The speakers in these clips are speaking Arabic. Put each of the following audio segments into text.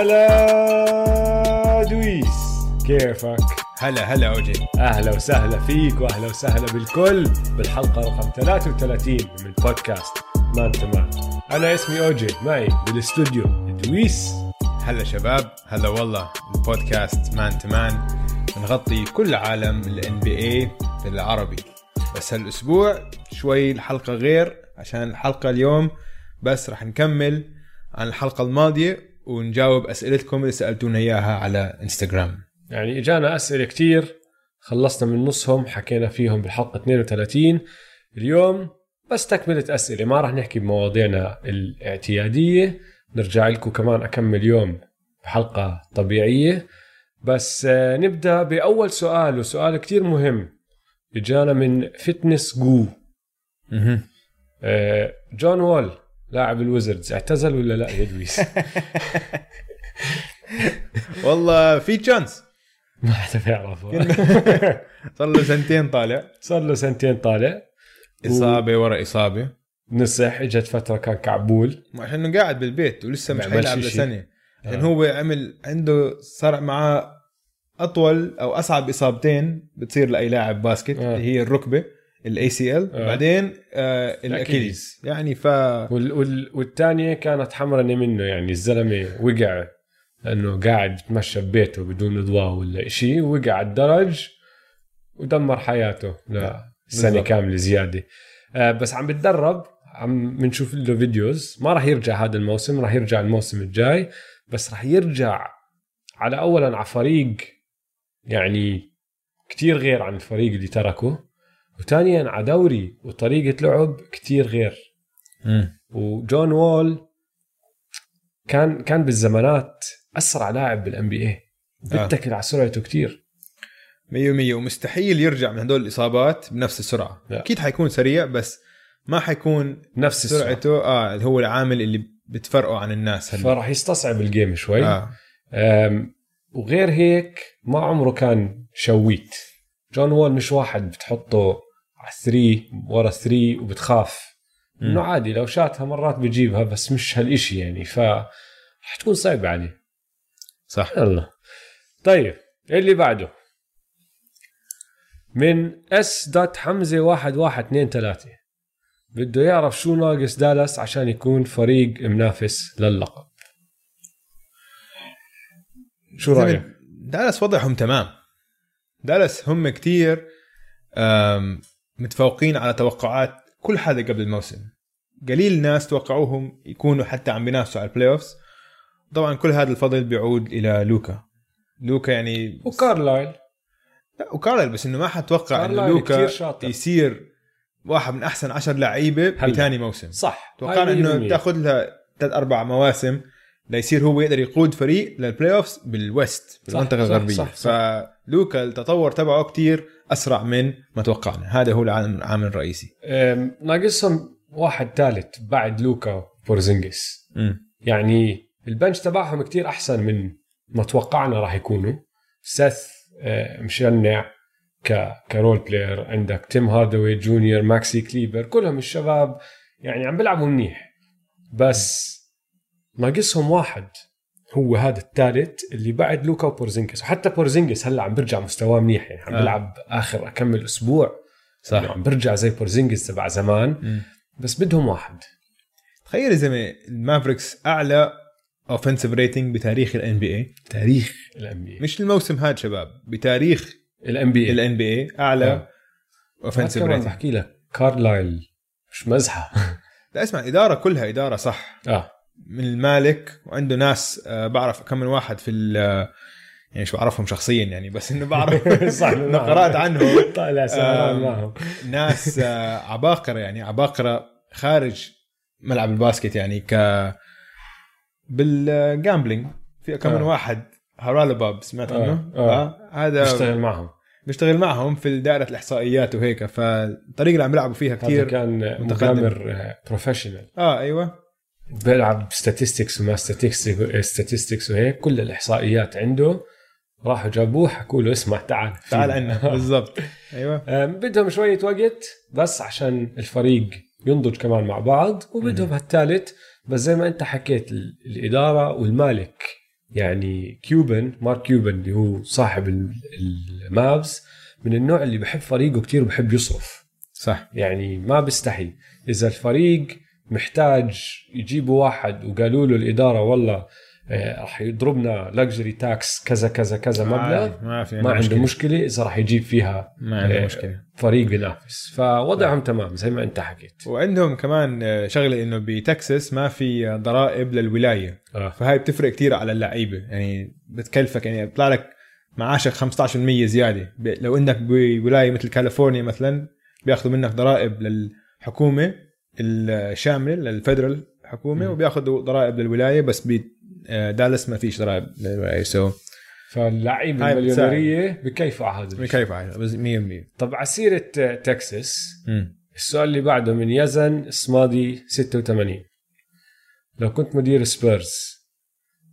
هلا دويس. كيفك؟ هلا هلا أوجي. أهلا وسهلا فيك وأهلا وسهلا بالكل بالحلقة رقم 33 من بودكاست Man to Man أنا اسمي أوجي معي بالاستوديو دويس. هلا شباب هلا والله البودكاست Man to Man نغطي كل عالم ال NBA بالعربي. بس هالأسبوع شوي الحلقة غير عشان الحلقة اليوم بس رح نكمل عن الحلقة الماضية ونجاوب أسئلتكم اللي سألتونا إياها على إنستغرام. يعني إجانا أسئلة كتير خلصنا من نصهم حكينا فيهم بالحلقة 32 اليوم بس تكملة أسئلة ما راح نحكي بمواضيعنا الاعتيادية نرجع لكم كمان أكمل يوم بحلقة طبيعية. بس آه، نبدأ بأول سؤال وسؤال كتير مهم. إجانا من فتنس جو آه، جون وول. لاعب ال Wizards اعتزل ولا لا يا دويس؟ والله في chance ما حدا بيعرف صار له سنتين طالع. صار له سنتين طالع. إصابة ورا إصابة. نصح إجت فترة كان كعبول. عشان إنه قاعد بالبيت ولسه مش حيلعب. لسنة. عشان آه. هو عمل عنده صار معاه أطول أو أصعب إصابتين بتصير لأي لاعب basket آه. اللي هي الركبة. ال ACL آه. بعدين آه ال Achilles يعني ف وال وال والثانية كانت حمرنه منه يعني الزلمة وقع لأنه قاعد بتمشى ببيته بدون أضواء ولا شيء وقع على الدرج ودمر حياته لسنة بالضبط. كاملة زيادة. آه بس عم بتدرب عم بنشوف له videos. ما راح يرجع هذا الموسم راح يرجع الموسم الجاي بس راح يرجع على اولا على فريق يعني كتير غير عن الفريق اللي تركه. وثانيا على دوري وطريقة لعب كتير غير. وجون وول كان كان بالزمانات أسرع لاعب بال NBA آه. بيتكل على سرعته كتير. 100 100 ومستحيل يرجع من هدول الإصابات بنفس السرعة. لا. أكيد حيكون سريع بس ما حيكون نفس سرعته آه هو العامل اللي بتفرقه عن الناس هلا. فراح يستصعب ال game شوي. آه. وغير هيك ما عمره كان shooter. جون وول مش واحد بتحطه على 3 ورا 3 وبتخاف. إنه عادي لو شاتها مرات بجيبها بس مش هالإشي يعني ف رح تكون صعبة عليه صح. يلا طيب اللي بعده. من S dot حمزه واحد واحد اثنين ثلاثة بده يعرف شو ناقص دالاس عشان يكون فريق منافس للقب. شو رأيك؟ دالاس وضعهم تمام. دالاس هم كتير متفوقين على توقعات كل حدا قبل الموسم قليل ناس توقعوهم يكونوا حتى عم بينافسوا على ال playoffs طبعا كل هذا الفضل بيعود إلى لوكا لوكا يعني وكارلايل لا وكارل بس إنه ما حتوقع إنه لوكا. يصير واحد من أحسن عشر لعيبة. بثاني موسم صح توقعنا إنه 100%. تاخذ لها ثلاث أربع مواسم ليصير هو يقدر يقود فريق لل playoffs بال West بالمنطقة الغربية صح، صح. فلوكا التطور تبعه كتير أسرع من ما توقعنا. هذا هو العامل الرئيسي. ناقصهم واحد ثالث بعد لوكا بورزينجس يعني ال bench تبعهم كتير أحسن من ما توقعنا راح يكونوا. سيث آه، مشنع ك ك role player عندك تيم هاردوي جونيور ماكسي كليبر. كلهم الشباب يعني عم بيلعبوا منيح. بس ناقصهم واحد. هو هذا الثالث اللي بعد لوكا وبورزينجس وحتى بورزينجس هلأ عم بيرجع مستواه منيح يعني عم آه. بيلعب آخر أكمل أسبوع. يعني عم بيرجع زي بورزينجس تبع زمان. مم. بس بدهم واحد. تخيل يا زلمة المافريكس أعلى offensive rating بتاريخ ال NBA تاريخ ال NBA مش الموسم هذا شباب بتاريخ ال NBA ال NBA أعلى. offensive rating بحكي لك كارلايل مش مزحة. لا اسمع الاداره كلها إدارة صح. آه. من المالك وعنده ناس آه، بعرف كم من واحد في ال- آه، يعني شو بعرفهم شخصيا يعني بس إنه بعرف صح قرأت عنهم. طالع آم، معهم. ناس آه، عباقرة يعني عباقرة خارج ملعب ال basket يعني ك بال gambling. في كم من. واحد هرالابوب سمعت عنه؟ هذا بيشتغل معهم. بيشتغل معهم في دائرة الإحصائيات وهيك فالطريقة اللي عم بيلعبوا فيها كثير كان متقدم. مقامر professional آه أيوه. بيلعب statistics وما statistics وهيك كل الإحصائيات عنده. راحوا جابوه حكوا له اسمع تعال تعال عنا. بالضبط. أيوه. أم، بدهم شوية وقت بس عشان الفريق ينضج كمان مع بعض وبدهم هالثالث. بس زي ما انت حكيت ال- الإدارة والمالك يعني كيوبن مارك كيوبن اللي هو صاحب ال- المافز من النوع اللي بحب فريقه كتير وبحب يصرف صح. يعني ما بيستحي. إذا الفريق محتاج يجيبوا واحد. وقالوا له الإدارة والله آه، راح يضربنا luxury tax كذا كذا كذا مبلغ. ما في ما عنده مشكلة. إذا راح يجيب فيها ما عنده آه، مشكلة. فريق بينافس. فوضعهم تمام زي ما انت حكيت. وعندهم كمان آه، شغلة إنه بتكساس ما في ضرائب للولاية. آه. فهاي بتفرق كتير على اللعيبة. يعني بتكلفك يعني بيطلع لك معاشك 15% زيادة. لو انك بولاية مثل كاليفورنيا مثلا بياخذوا منك ضرائب للحكومة. الشامله لل federal حكومة. وبياخذوا ضرائب للولاية بس بدالاس ما فيش ضرائب للولاية so فاللعيبة المليونيرية بكيفوا على هذا. كيف عايز بس 100% طب على سيره آه، تكساس. السؤال اللي بعده من يزن الصمادي 86 لو كنت مدير سبيرز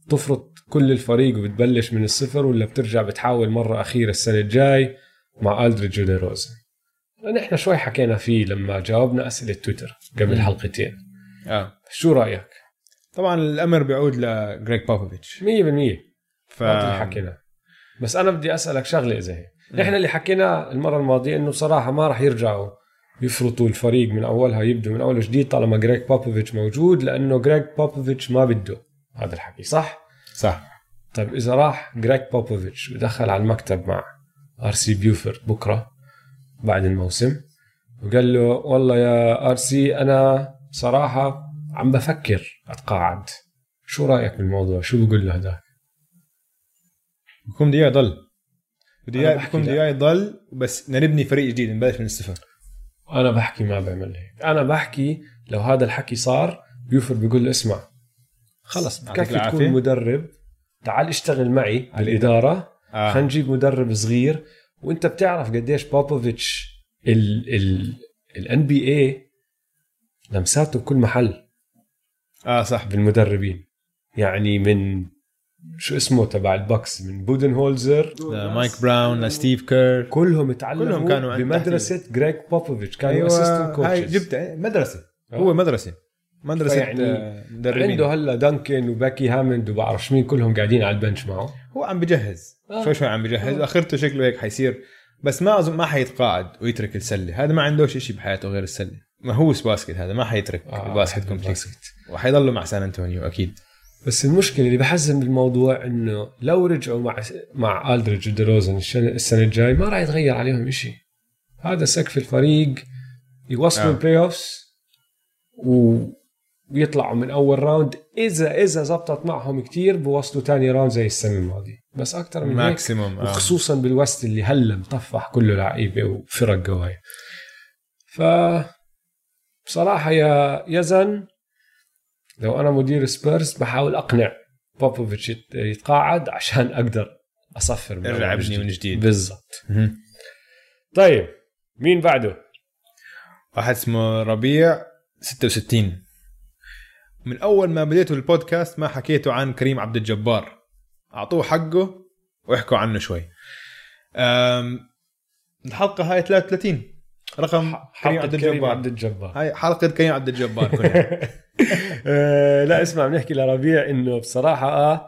تفرط كل الفريق وبتبلش من الصفر ولا بترجع بتحاول مرة أخيرة السنة الجاي مع ألدريج وديروزن نحن شوي حكينا فيه لما جاوبنا أسئلة تويتر قبل. حلقتين آه. شو رأيك؟ طبعا الأمر بيعود لجريك بوبوفيتش 100% ف اللي حكينا. بس أنا بدي أسألك شغلة إذا هيك نحن اللي حكينا المرة الماضية إنه بصراحة ما راح يرجعوا يفرطوا الفريق من أولها يبدوا من أول جديد طالما جريك بوبوفيتش موجود لأنه جريك بوبوفيتش ما بده. هذا الحكي صح؟ صح. طيب إذا راح جريك بوبوفيتش ودخل على المكتب مع ار سي بيوفورد بكرة بعد الموسم. وقال له والله يا آر سي أنا صراحة عم بفكر أتقاعد. شو رأيك بالموضوع شو بقول له هذاك بكون بدي اياه يضل بدي اياه بكون بدي. اياه يضل بس نبني فريق جديد نبلش من الصفر. أنا بحكي ما بعمل هيك. أنا بحكي لو هذا الحكي صار بيوفورد بيقول له اسمع. خلص بكفي. تكون مدرب؟ تعال اشتغل معي بالإدارة. آه. خلينا نجيب مدرب صغير. وانت بتعرف قديش بوبوفيتش ال ال ال NBA لمساته بكل محل. آه صح. بالمدربين يعني من شو اسمه تبع البكس من بودن هولزر مايك براون لستيف كير. كلهم تعلموا كلهم كانوا عند بمدرسه جريك بوبوفيتش كانوا أيوه assistant هاي coaches جبت مدرسة. آه. هو مدرسة. مدرسة فيعني آه، مدربين. عنده هلا دانكن وبيكي هامون وبعرفش مين كلهم قاعدين على ال bench معه. هو عم بجهز. شوي شوي عم بجهز آه. آخرته شكله هيك حيصير بس ما اظن ما حيتقاعد ويترك السلة هذا ما عندوش شيء بحياته غير السلة ما هو basket هذا ما حيترك آه، ال basket complete. وحيضله مع سان أنطونيو أكيد بس المشكلة اللي بحزن بالموضوع إنه لو رجعوا مع مع الدريج وديروزن السنة الجاي ما راح يتغير عليهم شيء هذا سقف الفريق يوصلوا آه. آه. ال playoffs و... ويطلعوا من أول round اذا إذا زبطت معهم كتير بوصلوا تاني round زي السنة الماضيه بس أكثر من هيك maximum آه. وخصوصا بال West اللي هلا مطفح كله لعيبة وفرق قواي ف بصراحة يا يزن لو أنا مدير سبيرز بحاول أقنع بوبوفيتش يت- يتقاعد عشان أقدر أصفر من ابني من جديد. بالضبط. طيب مين بعده؟ واحد اسمه ربيع 66 من أول ما بديتوا البودكاست ما حكيتوا عن كريم عبد الجبار. أعطوه حقه واحكوا عنه شوي. الحلقة هاي 33 رقم كريم عبد كريم الجبار. عبد الجبار. هاي حلقة كريم عبد الجبار آه، لا اسمع بنحكي لربيع إنه بصراحة آه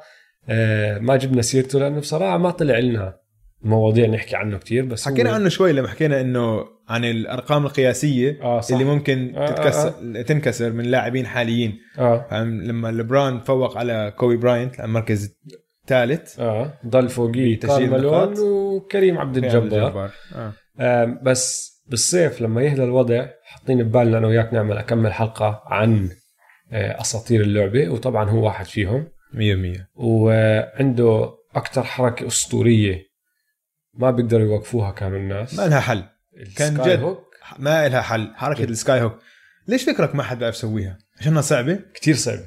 آه، ما جبنا سيرته لأنه بصراحة ما طلع لنا مواضيع نحكي عنه كتير بس هو- حكينا عنه شوي لما حكينا إنه عن الأرقام القياسية صح. اللي ممكن آه، آه، تتكسر تنكسر من لاعبين حاليين. فاهم؟ لما ليبرون فوق على كوبي براينت على المركز الثالث آه. ضل فوقيه كارل مالون نقاط. وكريم عبد الجبار. آه. آم، بس بالصيف لما يهدى الوضع حاطين ببالنا أنا وياك نعمل أكمل حلقة عن آه، أساطير اللعبة وطبعا هو واحد فيهم. 100% وعنده أكثر حركة أسطورية ما بيقدروا يوقفوها كانوا الناس. ما لها حل. كان جد. هوك؟ ما لها حل. حركة جد. السكاي هوك. ليش فكرك ما حد بيعرف يسويها؟ عشانها صعبة؟ كتير صعبة.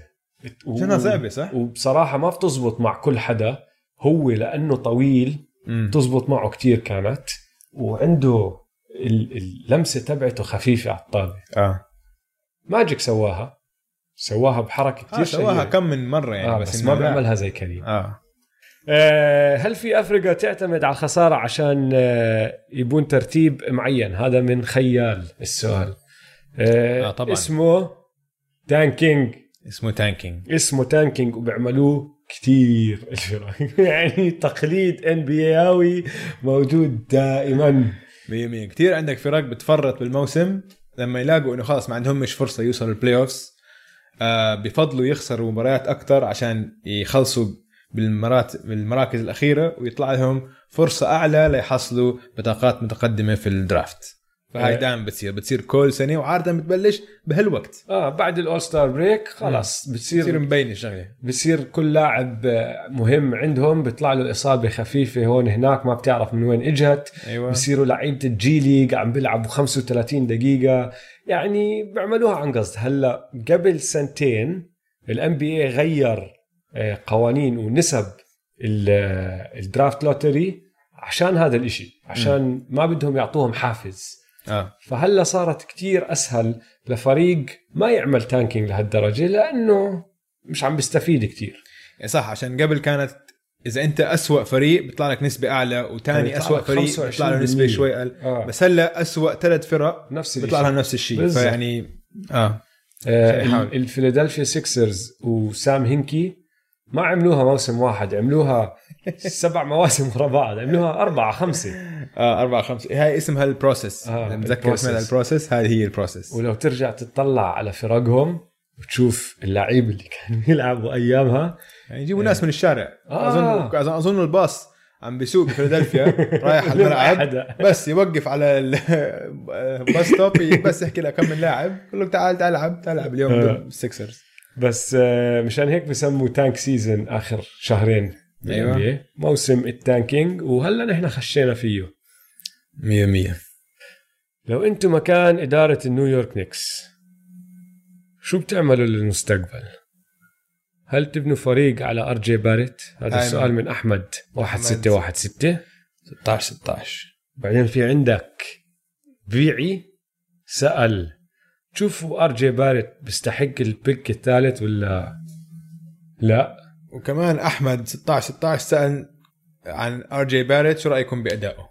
و- عشانها صعبة صح؟ وبصراحة ما بتزبط مع كل حدا. هو لأنه طويل مم. تزبط معه كتير كانت. وعنده ال- اللمسة تبعته خفيفة على الطابة. آه. ماجيك سواها. سواها بحركة كتير آه، سواها. كم من مرة يعني آه بس, بس, ما. بيعملها زي كريم. آه. هل في فرق تعتمد على الخسارة عشان آه يبون ترتيب معين؟ هذا من خيال السؤال. آه آه، طبعاً. اسمه تانكينج اسمه تانكينج اسمه تانكينج وبيعملوه كثير يعني تقليد NBA موجود دائما. 100% كثير عندك فرق بتفرط بالموسم لما يلاقوا إنه خلاص ما عندهمش فرصة يوصلوا ال playoffs آه بفضلوا يخسروا مباريات أكثر عشان يخلصوا بالمرات بالمراكز الأخيرة ويطلع لهم فرصة أعلى ليحصلوا بطاقات متقدمة في ال draft. فهاي آه. دائما بتصير بتصير كل سنة وعادة بتبلش بهالوقت. آه بعد ال All-Star break خلاص بتصير بتصير مبينة الشغله بصير كل لاعب مهم عندهم بيطلع له إصابة خفيفة هون هناك ما بتعرف من وين إجت. أيوه. بصيروا لعيبة الجي ليج عم بيلعبوا 35 دقيقة. يعني بيعملوها عن قصد. هلأ قبل سنتين ال NBA غير قوانين ونسب ال- آه، ال draft lottery عشان هذا الإشي عشان ما بدهم يعطوهم حافز. آه. فهلأ صارت كتير أسهل لفريق ما يعمل tanking لهالدرجة لأنه مش عم بيستفيد كتير. يعني صح عشان قبل كانت إذا أنت أسوأ فريق بيطلع لك نسبة أعلى وثاني أسوأ فريق بيطلع له نسبة 25% شوي أقل. آه. بس هلأ أسوأ ثلاث فرق نفس بيطلع لهم نفس الشيء. فيعني آه. آه الفيلادلفيا سيكسرز وسام هينكي ما عملوها موسم واحد عملوها سبع مواسم ورا بعض عملوها أربعة خمسة. آه أربعة خمسة. هاي اسمها ال process. آه، آه متذكر. اسمها ال process. هذه هي ال process. ولو ترجع تطلع على فرقهم وتشوف اللعيب اللي كانوا يلعبوا أيامها. يعني يجيبوا ناس من الشارع. آه. أظن- اظن الباص عم بيسوق بفيلادلفيا رايح على الملعب. بس يوقف على ال bus stop بس يحكي لك كم من لاعب. يقول لك تعال تعال العب تعال العب اليوم آه. بس آه، مشان هيك بسموه tank season آخر شهرين أيوة. بال NBA. موسم ال tanking وهلا نحن خشينا فيه 100% لو أنتم مكان إدارة النيويورك نيكس شو بتعملوا للمستقبل؟ هل تبنوا فريق على آر جي باريت؟ هذا هاي السؤال من- أحمد 1616 16 16 بعدين في عندك بيعي سأل تشوفوا آر جي باريت بيستحق ال pick الثالث ولا لا؟ وكمان أحمد 16 16 سأل عن آر جي باريت شو رأيكم بأدائه؟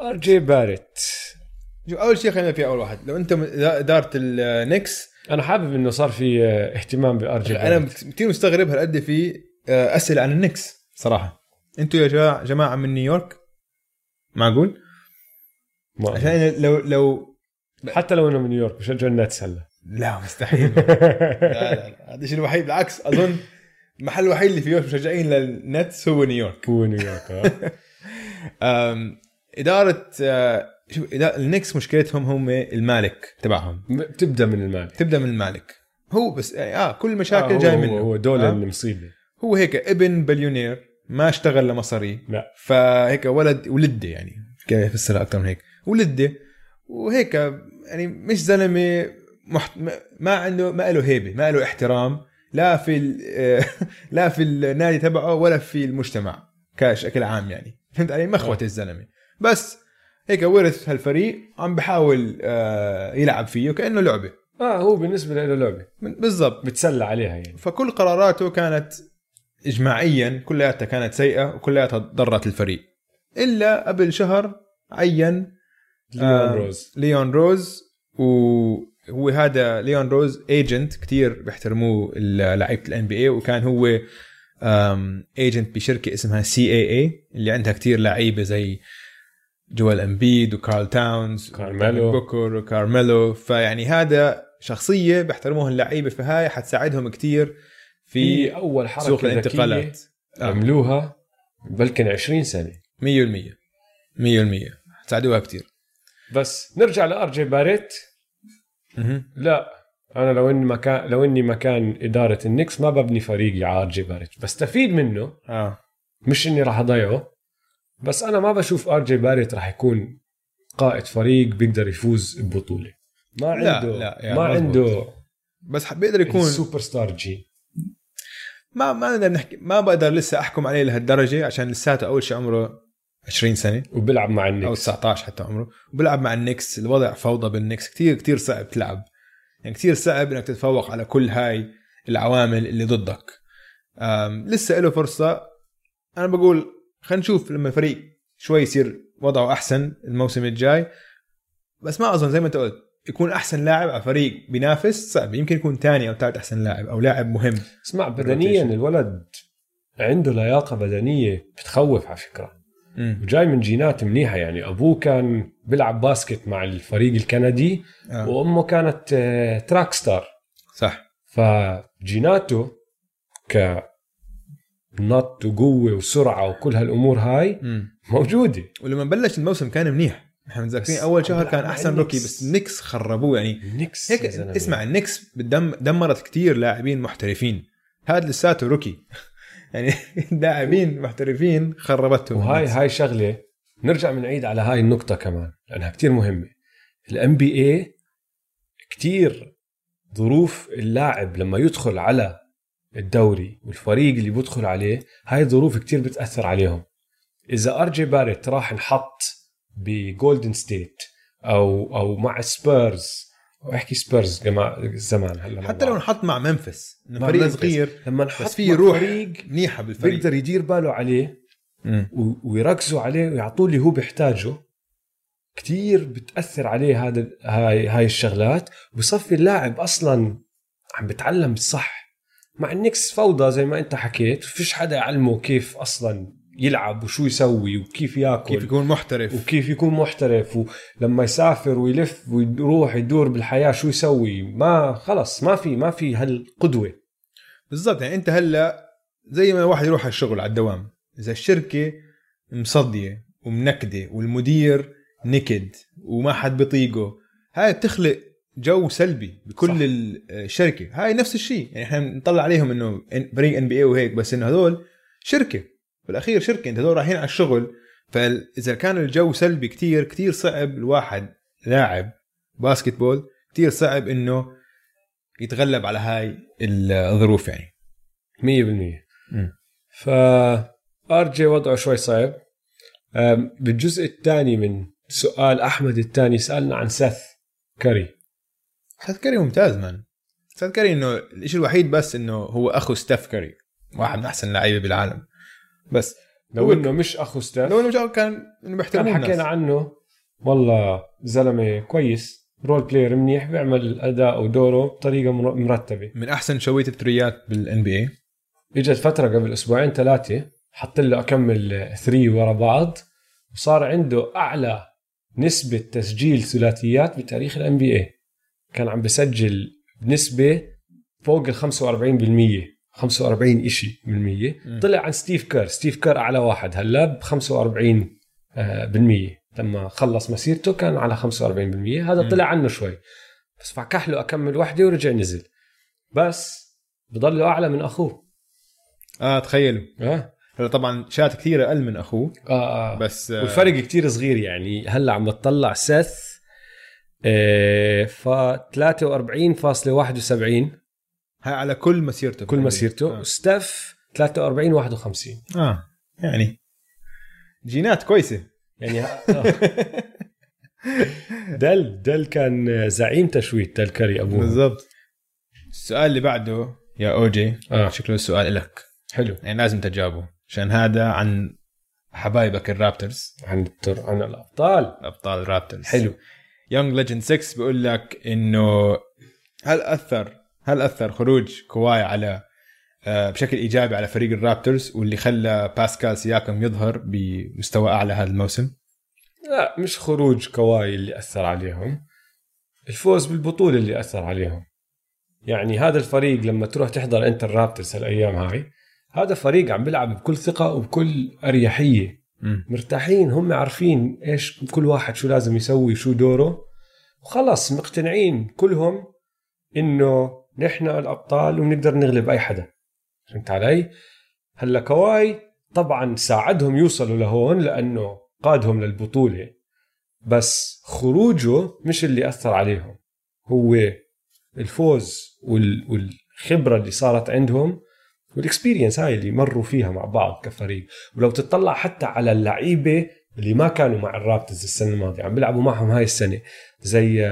آر جي باريت شوف أول شيء خلينا في أول واحد لو أنت اداره النكس أنا حابب إنه صار في آه، اهتمام بار جي أنا كثير مستغرب هالقد في آه، أسئلة عن النكس صراحة أنتوا يا جماعة من نيويورك معقول؟ عشان لو لو حتى لو إنه من نيويورك بشجع النتس هلا. لا مستحيل. لا لا لا. هذا الشيء الوحيد. بالعكس أظن المحل الوحيد اللي فيه مشجعين للنتس هو نيويورك. هو نيويورك آه. إدارة آه، شوف النكس مشكلتهم هم المالك تبعهم. بتبدا من المال تبدأ من المالك. هو بس يعني آه كل المشاكل آه، جاي منه. هو دولان. المصيبة. هو هيك ابن بليونير ما اشتغل لمصاري. لا. فهيك ولد ولدة يعني كيف افسرها أكثر من هيك. ولدة وهيك يعني مش زلمة محت... ما- عنده ما له هيبة ما له احترام لا في ال... لا في النادي تبعه ولا في المجتمع كشكل عام يعني. فهمت علي؟ مخوت آه. الزلمة. بس هيك ورث هالفريق عم بحاول آه، يلعب فيه كانه لعبة. آه هو بالنسبة له لعبة. بالضبط. بتسلى عليها يعني. فكل قراراته كانت اجماعيا كلياتها كانت سيئة وكلياتها ضرت الفريق. إلا قبل شهر عين ليون روز ليون روز وهو هذا ليون روز agent كتير بيحترموه لعيبة ال NBA وكان هو agent بشركة اسمها CAA اللي عندها كتير لعيبة زي جويل امبيد وكارل تاونز كارميلو. بوكر وكارميلو فيعني هذا شخصية بيحترموها اللعيبه فهاي حتساعدهم كتير في أول حركة سوق الانتقالات. آه. عملوها بلكن 20 سنة. 100% 100% حتساعدوها كتير. بس نرجع لار جي باريت. لا أنا لو إني مكان لو إني مكان إدارة النكس ما ببني فريقي على آر جي باريت. بستفيد منه. آه. مش إني راح أضيعه. بس أنا ما بشوف آر جي باريت راح يكون قائد فريق بيقدر يفوز ببطولة. ما لا، عنده لا، يعني ما مزبوط. عنده بس بيقدر يكون السوبر ستار جي ما ما نقدر نحكي ما بقدر لسه أحكم عليه لهالدرجة عشان لساته أول شيء عمره 20 سنة. وبيلعب مع أو النكس 19 حتى عمره. وبيلعب مع النكس. الوضع فوضى بالنكس. كتير كتير صعب تلعب. يعني كتير صعب إنك تتفوق على كل هاي العوامل اللي ضدك. لسه له فرصة. أنا بقول خلينا نشوف لما الفريق شوي يصير وضعه أحسن الموسم الجاي. بس ما أظن زي ما أنت قلت يكون أحسن لاعب على فريق بينافس صعب. يمكن يكون ثاني أو ثالث أحسن لاعب أو لاعب مهم. اسمع بدنيا الولد عنده لياقة بدنية بتخوف على فكرة. وجاي من جينات منيحة يعني. أبوه كان بيلعب basket مع الفريق الكندي آه. وأمه كانت آه، track star صح. فجيناته ك نط وقوة وسرعة وكل هالأمور هاي. موجودة. ولما بلش الموسم كان منيح. إحنا متذكرين أول شهر كان أحسن rookie. بس النكس خربوه يعني. النكس هيك. اسمع النكس دمرت كتير لاعبين محترفين. هذا لساته rookie. يعني لاعبين محترفين خربتهم. وهاي. هاي شغلة. نرجع بنعيد على هاي النقطة كمان لأنها كتير مهمة. ال NBA كتير ظروف اللاعب لما يدخل على الدوري والفريق اللي بيدخل عليه هاي الظروف كتير بتأثر عليهم. إذا آر جي باريت راح انحط ب Golden State أو أو مع سبيرز أو احكي سبيرز جماعة زمان هلا حتى لو بعرف. نحط مع منافس مع فريق منافس. صغير لما نحط بس في روح فريق منيحة بالفريق بيقدر يدير باله عليه. و- ويركزوا عليه ويعطوه اللي هو بيحتاجه كتير بتأثر عليه هذا هاي هاي الشغلات وبصفي اللاعب أصلا عم بتعلم الصح مع النكس فوضى زي ما أنت حكيت فيش حدا يعلمه كيف أصلا يلعب وشو يسوي وكيف ياكل كيف يكون محترف. وكيف يكون محترف ولما يسافر ويلف ويروح يدور بالحياة شو يسوي؟ ما خلص ما في ما في هالقدوة. بالضبط يعني أنت هلأ زي ما واحد يروح على الشغل على الدوام إذا الشركة مصدية ومنكدة والمدير نكد وما حد بيطيقه هاي بتخلق جو سلبي بكل صح. الشركة. هاي نفس الشيء يعني إحنا نطلع عليهم إنه فريق NBA وهيك بس إنه هذول شركة. بالأخير شركة أنت هذول رايحين على الشغل فاذا كان الجو سلبي كتير كتير صعب الواحد لاعب basketball كتير صعب إنه يتغلب على هاي الظروف يعني. 100% مم. ف آر جي وضعه شوي صعب. بالجزء الثاني من سؤال أحمد الثاني سألنا عن Seth Curry. Seth Curry ممتاز man Seth Curry إنه الشيء الوحيد بس إنه هو أخو Steph Curry واحد من أحسن اللعيبه بالعالم. بس. لو إنه مش أخو Steph. لو إنه جا- كان إنه كان حكينا عنه. والله زلمة كويس. role player منيح بيعمل أداء ودوره بطريقة مر- مرتبة. من أحسن شوية الثريات بال NBA إجت فترة قبل أسبوعين ثلاثة حط له اكمل three ورا بعض وصار عنده أعلى نسبة تسجيل ثلاثيات بتاريخ ال NBA كان عم بسجل بنسبة فوق ال 45% 45 شيء بالمية. طلع عن Steve Kerr. Steve Kerr أعلى واحد. هلا ب 45 آه، بالمية. لما خلص مسيرته كان على 45% هذا. طلع عنه شوي. بس فكح له أكمل وحدة ورجع نزل. بس بضله أعلى من أخوه. آه تخيلوا. آه. هلا طبعا شات كثير أقل من أخوه. آه, آه. بس آه والفرق كتير صغير يعني. هلأ عم بتطلع سث آه ف 43.71 هاي على كل مسيرته كل مسيرته. آه. ستاف 43 51 آه يعني جينات كويسة. يعني آه. Dell Dell كان زعيم تشويت Dell Curry أبوه. بالضبط. السؤال اللي بعده يا OG آه. شكله السؤال لك. حلو. يعني لازم تجاوبه عشان هذا عن حبايبك ال Raptors. عن التر... عن الأبطال. ابطال ال Raptors. حلو. Young Legend 6 بيقول لك إنه هل أثر هل أثر خروج كواي على آه، بشكل إيجابي على فريق ال Raptors واللي خلى باسكال سياكم يظهر بمستوى أعلى هذا الموسم؟ لا مش خروج كواي اللي أثر عليهم. الفوز بالبطولة اللي أثر عليهم. يعني هذا الفريق لما تروح تحضر أنت ال Raptors هالأيام هاي هذا فريق عم بيلعب بكل ثقة وبكل أريحية. مرتاحين هم عارفين إيش كل واحد شو لازم يسوي شو دوره. وخلص مقتنعين كلهم إنه نحن الأبطال وبنقدر نغلب أي حدا. فهمت علي؟ هلا كواي طبعا ساعدهم يوصلوا لهون لأنه قادهم للبطولة بس خروجه مش اللي أثر عليهم. هو الفوز وال- والخبرة اللي صارت عندهم وال experience هاي اللي مروا فيها مع بعض كفريق. ولو تطلع حتى على اللعيبة اللي ما كانوا مع ال Raptors السنة الماضية عم بيلعبوا معهم هاي السنة زي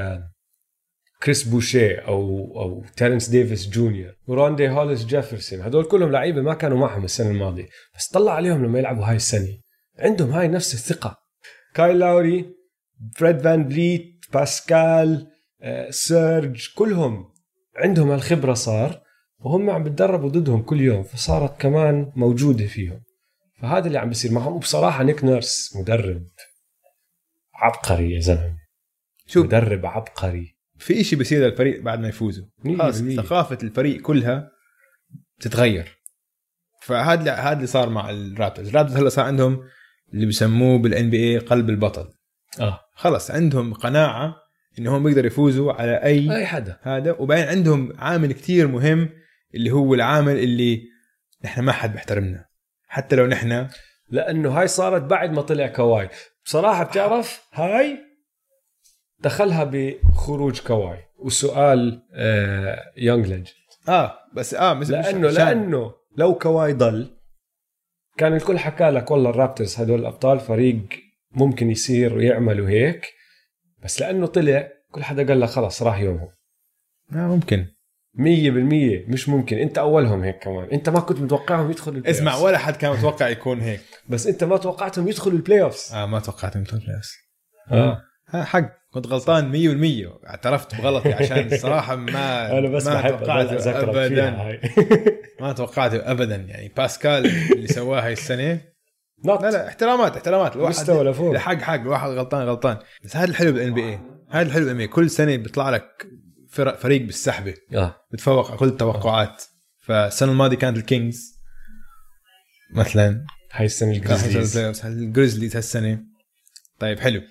كريس بوشيه أو أو تيرنس ديفيس جونيور وراندي هوليس جيفرسون هدول كلهم لعيبة ما كانوا معهم السنة الماضية. بس طلع عليهم لما يلعبوا هاي السنة. عندهم هاي نفس الثقة. كايل لاوري فريد فان بليت باسكال آه، سيرج كلهم عندهم الخبره صار وهم عم بتدربوا ضدهم كل يوم فصارت كمان موجودة فيهم. فهذا اللي عم بيصير معهم. وبصراحة نيك نيرس مدرب عبقري يا زلمة. شوف. مدرب عبقري. في شيء بيصير للفريق بعد ما يفوزوا. خلاص. ثقافة الفريق كلها تتغير. فهذا هذا اللي صار مع ال Raptors. ال Raptors هلا صار عندهم اللي بسموه بال NBA قلب البطل. آه. خلص عندهم قناعة إنهم بيقدروا يفوزوا على أي أي حدا. هذا. وبعدين عندهم عامل كتير مهم اللي هو العامل اللي نحن ما حد بيحترمنا. حتى لو نحن لأنه هاي صارت بعد ما طلع كواي. بصراحة بتعرف هاي دخلها بخروج كواي. وسؤال آه Young Legend آه بس آه مش لأنه مش- لأنه لو كواي ضل. كان الكل حكى لك والله ال Raptors هدول الأبطال فريق ممكن يصير ويعملوا هيك بس لأنه طلع كل حدا قال لك خلص راح يومهم. آه ممكن. مية بالمية مش ممكن. أنت أولهم هيك كمان. أنت ما كنت متوقعهم يدخلوا ال play اسمع. ولا حد كان متوقع يكون هيك. بس أنت ما توقعتهم يدخلوا ال playoffs آه ما توقعت انه يكون play آه ها حق. كنت غلطان 100% اعترفت بغلطي عشان الصراحة ما أنا بس ما توقعت ابدا. ما توقعته ابدا. يعني باسكال اللي سواه هاي السنة. لا لا احترامات احترامات. الواحد مستواه لفوق. حق حق الواحد غلطان غلطان. بس هذا الحلو بال NBA هذا الحلو بال NBA كل سنة بيطلع لك فرق فريق بالسحبة. آه. بتفوق على كل التوقعات. فالسنة الماضية كانت الكينجز. مثلا. هاي السنة الجريزليز. الجريزليز. هالسنه طيب حلو.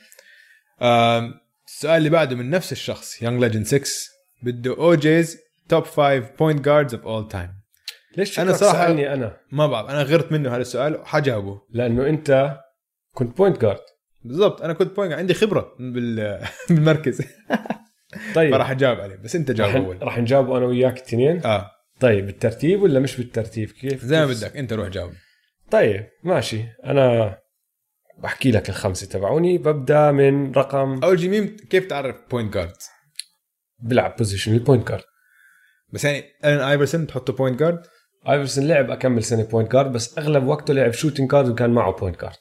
السؤال اللي بعده من نفس الشخص Young Legend 6 بده ال GS top 5 point guards of all time ليش أنا صراحة- سألني أنا؟ ما بعرف أنا غرت منه هذا السؤال وحجاوبه. لأنه أنت كنت point guard بالضبط أنا كنت point عندي خبرة بال- بالمركز. طيب. فراح أجاوب عليه بس أنت جاوب أول. رح نجاوبه أنا وياك الاثنين آه. طيب بالترتيب ولا مش بالترتيب؟ كيف زي ما بدك أنت روح جاوب. طيب ماشي. أنا بحكي لك الخمسة تبعوني ببدأ من رقم أول شيء مين كيف تعرف point guard بلعب position ال point guard بس يعني ألين آيفرسون تحطه point guard آيفرسون لعب أكمل سنة point guard بس أغلب وقته لعب shooting guard وكان معه point guard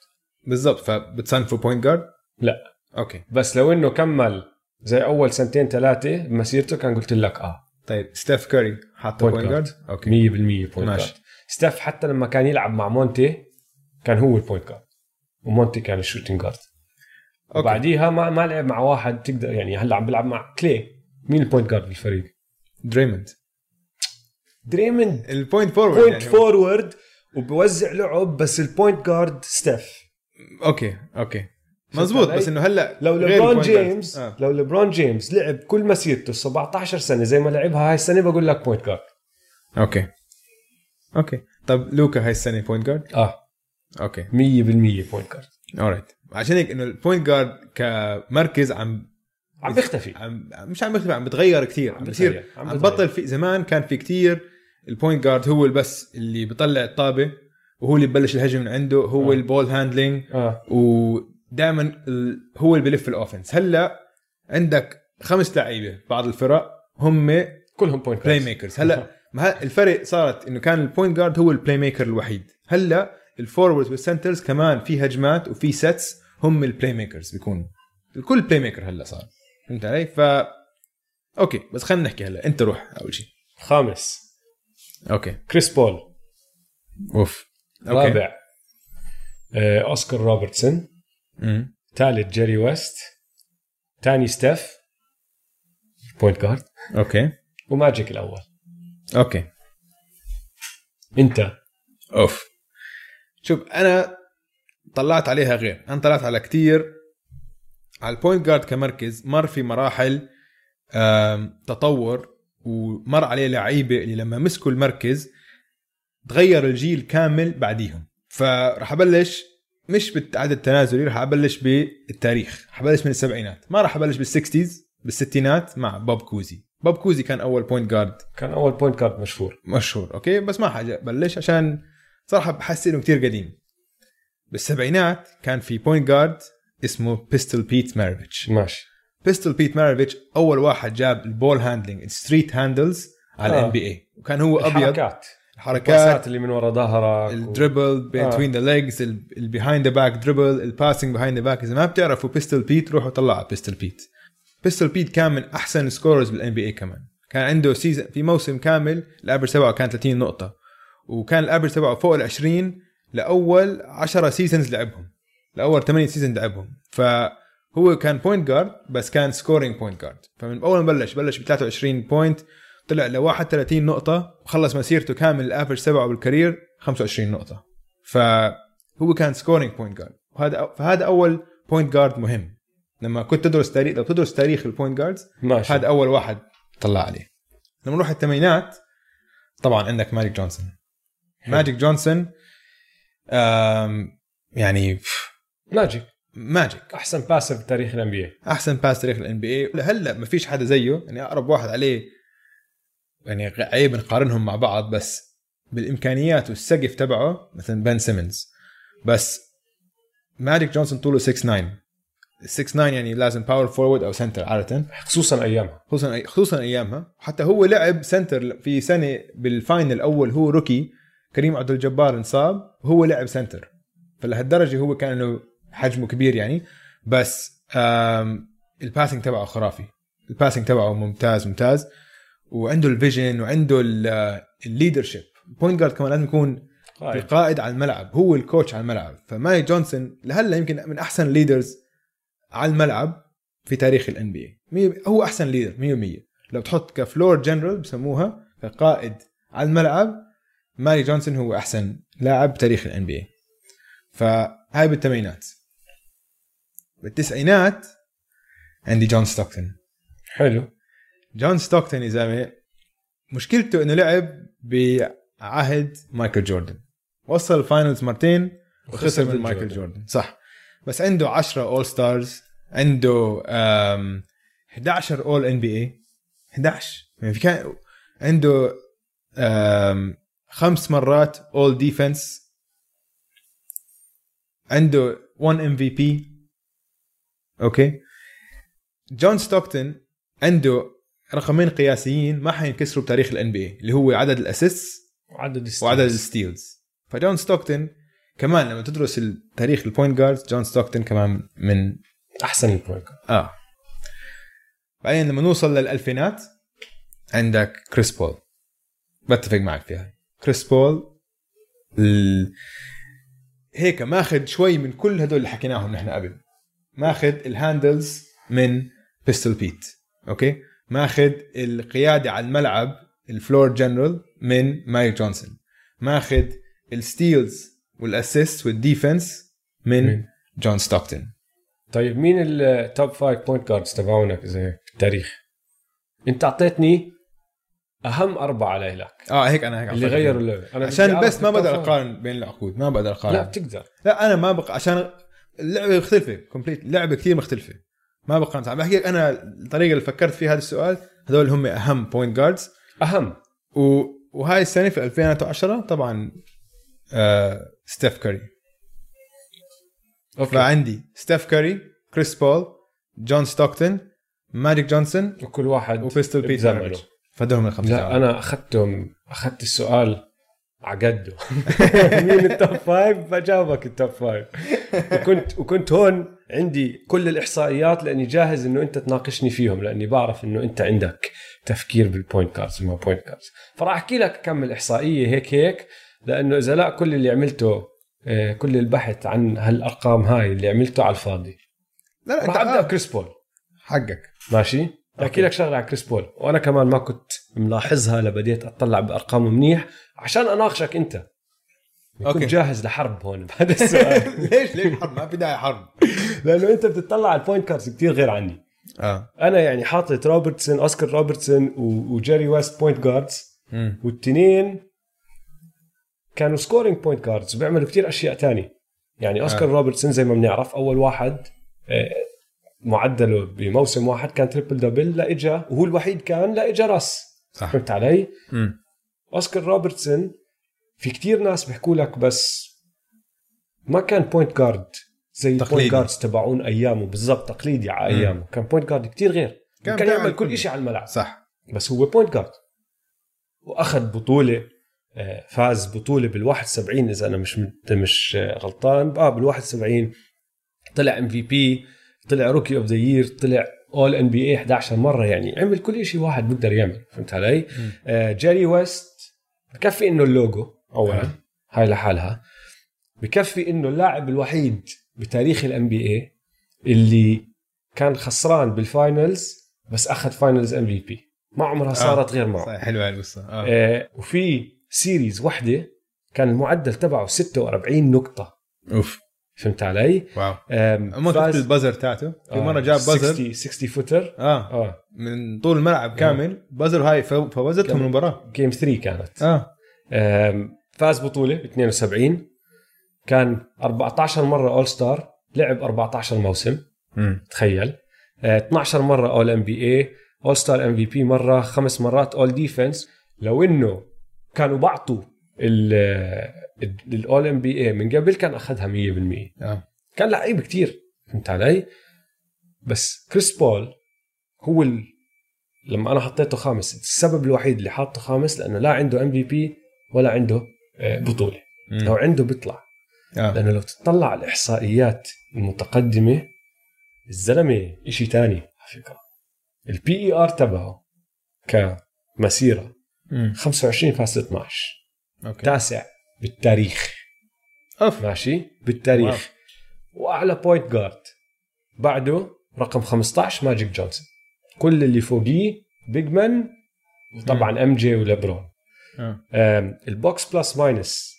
بالضبط فبتصنفه point guard لا. okay. بس لو إنه كمل زي أول سنتين ثلاثة بمسيرته كان قلت لك آه. طيب ستيف كاري حاطه point. guard okay. 100% point ماشي. guard ستيف حتى لما كان يلعب مع مونتي كان هو ال point guard ومونتي كان ال shooting guard. okay. وبعديها ما ما لعب مع واحد تقدر يعني هلا عم بيلعب مع كلي. مين ال point guard بالفريق؟ دريموند. دريموند. ال point forward point يعني. forward وبوزع لعب بس ال point guard ستيف okay okay. مزبوط؟ بس إنه هلا لو ليبرون. جيمس آه. لو ليبرون جيمس لعب كل مسيرته 17 سنة زي ما لعبها هاي السنة بقول لك point guard okay. okay. طب لوكا هاي السنة point guard آه. okay. 100% point guard alright عشان هيك إنه ال point guard كمركز عم عم بيختفي. عم مش عم بيختفي عم بتغير كثير عم عم بتصير بتغير، عم عم. بطل في زمان كان في كثير ال point guard هو بس اللي بيطلع الطابة وهو اللي ببلش الهجم من عنده هو آه. ال ball handling آه. ودائما. هو اللي بلف ال offense هلأ عندك خمس لعيبة بعض الفرق هم كلهم point playmakers هلأ ما الفرق صارت إنه كان ال point guard هو ال playmaker الوحيد. هلأ ال forward وال centers كمان في هجمات وفي sets هم ال playmakers بيكونوا الكل playmaker هلا صار. فهمت علي؟ ف okay بس خلينا نحكي هلا. أنت روح أول شيء خامس. okay. كريس بول. أوف. okay. رابع. آه أوسكار روبرتسون. ثالث جيري ويست. ثاني ستيف. point guard okay. وماجيك الأول. okay. أنت. أوف. شوف أنا طلعت عليها غير. أنا طلعت على كتير. على ال point guard كمركز مر في مراحل تطور ومر عليه لعيبة اللي لما مسكوا المركز تغير الجيل كامل بعديهم. فراح أبلش مش بالعدد التنازلي راح أبلش بالتاريخ. راح أبلش من السبعينات. ما راح أبلش بال sixties بالستينات مع بوب كوزي. بوب كوزي كان أول point guard كان أول point guard مشهور. مشهور okay؟ بس ما حاجة. بلش عشان صراحة بحس إنه كثير قديم. بالسبعينات كان في point guard اسمه بيستول بيت مارافيتش ماشي. بيستول بيت مارافيتش أول واحد جاب ال ball handling ال street handles على. ال NBA وكان هو أبيض. الحركات. حركات ال passات اللي من ورا ظهرك ال dribble between the legs ال behind the back dribble ال passing behind the back إذا ما بتعرفوا بيستول بيت روحوا طلعوا بيستول بيت بيستول بيت كان من أحسن scorers بال NBA كمان. كان عنده season في موسم كامل ال average تبعه كان 30 نقطة. وكان ال average تبعه فوق ال 20 لأول 10 seasons لعبهم. لأول 8 season لعبهم. فهو كان point guard بس كان scoring point guard فمن أول ما بلش بلش ب 23 point طلع ل 31 نقطة وخلص مسيرته كامل ال average تبعه بال career 25 نقطة. فهو كان scoring point guard وهذا فهذا أول point guard مهم. لما كنت تدرس تاريخ لو تدرس تاريخ ال point guards هذا أول واحد طلع عليه. لما نروح الثمانينات طبعا عندك ماجيك جونسون. ماجيك جونسون يعني ماجيك. ماجيك. أحسن passer بتاريخ ال NBA أحسن passer تاريخ ال NBA هلأ ما فيش حدا زيه يعني أقرب واحد عليه يعني عيب نقارنهم مع بعض بس بالإمكانيات والسقف تبعه مثلا بن سيمنز بس ماجيك جونسون طوله 6 9 6 9 يعني لازم power forward أو center عادة. خصوصا أيامها. خصوصا خصوصا أيامها. حتى هو لعب center في سنة بال final الأول هو rookie كريم عبد الجبار انصاب وهو لعب center. فلهالدرجة هو كان إنه حجمه كبير يعني. بس ال passing تبعه خرافي. ال passing تبعه ممتاز ممتاز. وعنده ال vision وعنده ال leadership point guard كمان لازم يكون قائد. القائد على الملعب. هو ال coach على الملعب. فماجيك جونسون لهلا يمكن من أحسن ال leaders على الملعب في تاريخ ال NBA هو أحسن leader 100% لو تحط ك floor general بسموها كقائد على الملعب ماجيك جونسون هو أحسن لاعب بتاريخ ال NBA فهاي بالثمانينات. بالتسعينات عندي جون ستوكتون. حلو. جون ستوكتون يا زلمة مشكلته إنه لعب بعهد مايكل جوردن. وصل ال finals مرتين وخسر من مايكل جوردن. صح. بس عنده 10 All-Stars عنده أم، 11 All-NBA 11 يعني في كان عنده خمس مرات All-Defense عنده 1 MVP okay جون ستوكتون عنده رقمين قياسيين ما حينكسروا بتاريخ ال NBA اللي هو عدد ال assist وعدد ال steals. وعدد ال steals. فجون ستوكتون كمان لما تدرس التاريخ ال point guards جون ستوكتون كمان من أحسن ال point guard. آه. بعدين لما نوصل للألفينات عندك كريس بول بتفق معك فيها. كريس بول. ال... هيك ماخذ شوي من كل هدول اللي حكيناهم نحن قبل. ماخذ ال handles من بيستول بيت okay؟ ماخذ القيادة على الملعب ال floor general من ماجيك جونسون. ماخذ ال steals وال assist وال defense من من. جون ستوكتون. طيب مين ال top five point guards تبعونك إذا هيك بالتاريخ؟ أنت أعطيتني أهم أربعة لإلك آه هيك أنا هيك اللي غيروا. اللعبة. أنا بدي عشان بس ما بقدر. اقارن بين العقود ما بقدر اقارن لا بتقدر. لا أنا ما بقى عشان اللعبة مختلفة completely اللعبه كثير مختلفة. ما بقارن. عم بحكي أنا الطريقة اللي فكرت فيها هذا السؤال هذول هم أهم point guards أهم. و... وهاي السنة في 2010 طبعا آه ستيف كاري okay. فعندي ستيف كاري كريس بول جون ستوكتون ماجيك جونسون وكل واحد وبيستول بيت بزمنه. مارج. فهدول هم الخمسه لا أنا أخذتهم أخذت السؤال عقده مين ال top five بجاوبك ال top five وكنت وكنت هون عندي كل الإحصائيات لأني جاهز إنه أنت تناقشني فيهم لأني بعرف إنه أنت عندك تفكير بال point guards ما point guards فراح أحكي لك كم الإحصائية هيك هيك لأنه إذا لا كل اللي عملته آه، كل البحث عن هالأرقام هاي اللي عملته على الفاضي. لا لا راح أنت أبدأ آه. كريس بول. حقك. ماشي؟ أحكي لك شغلة عن كريس بول. وأنا كمان ما كنت ملاحظها لبديت أطلع بأرقامه منيح عشان أناقشك أنت. كنت okay. جاهز لحرب هون بهذا السؤال. ليش ليش حرب؟ ما في داعي حرب. لأنه أنت بتطلع على ال point guards كثير غير عني. آه. أنا يعني حاطط روبرتسون أوسكار روبرتسون وجيري ويست point guards. والتنين كانوا scoring point guards وبيعملوا كثير أشياء تانية. يعني اوسكار آه. آه. روبرتسون زي ما بنعرف أول واحد آه، معدله بموسم واحد كان triple double لإجا وهو الوحيد كان لإجا راس. صح. فهمت علي؟ مم. أوسكار روبرتسون في كتير ناس بيحكوا لك بس ما كان point guard زي. ال point guards تبعون أيامه. بالضبط تقليدي على مم. أيامه. كان point guard كتير غير. كان كان, يعمل كل شيء على الملعب. صح. بس هو point guard وأخذ بطولة آه، فاز بطولة بال 71 إذا أنا مش مش آه، غلطان. آه بال 71 طلع MVP طلع rookie of the year طلع All-NBA 11 مرة يعني. عمل كل شيء واحد بيقدر يعمل فهمت علي؟ آه جيري ويست بكفي إنه اللوجو اولا آه. هاي لحالها. بكفي إنه اللاعب الوحيد بتاريخ ال NBA اللي كان خسران بال finals بس أخذ finals MVP ما عمرها صارت غير معه. صحيح حلوة القصة. آه. آه وفي series وحدة كان المعدل تبعه 46 نقطة. أوف. فهمت علي؟ wow. اما فاز- كنت ال buzzer تاعته. في آه، مرة جاب buzzer 60 60 footer آه. آه. من طول الملعب كامل. buzzer هاي ف- فوزتهم المباراة. game 3 كانت. آه. فاز بطولة ب 72 كان 14 مرة All-Star لعب 14 موسم. امم تخيل. آه، 12 مرة All-NBA All-Star MVP مرة. خمس مرات All-Defense لو إنه كانوا بعطوا ال All-NBA من قبل كان أخذها 100% آه كان لعيب كتير فهمت علي؟ بس كريس بول هو ال... لما أنا حطيته خامس السبب الوحيد اللي حاطه خامس لأنه لا عنده MVP ولا عنده آه، بطولة. مم. لو عنده بيطلع. آه. لأنه لو تطلع على الإحصائيات المتقدمة الزلمة شيء تاني. على فكره ال PER تبعه كمسيرة مم. 25.12 okay. تاسع بالتاريخ. أوف. ماشي؟ بالتاريخ. وأعلى point guard بعده رقم 15 ماجيك جونسون. كل اللي فوقيه big man وطبعا MJ وليبرون. ال box plus minus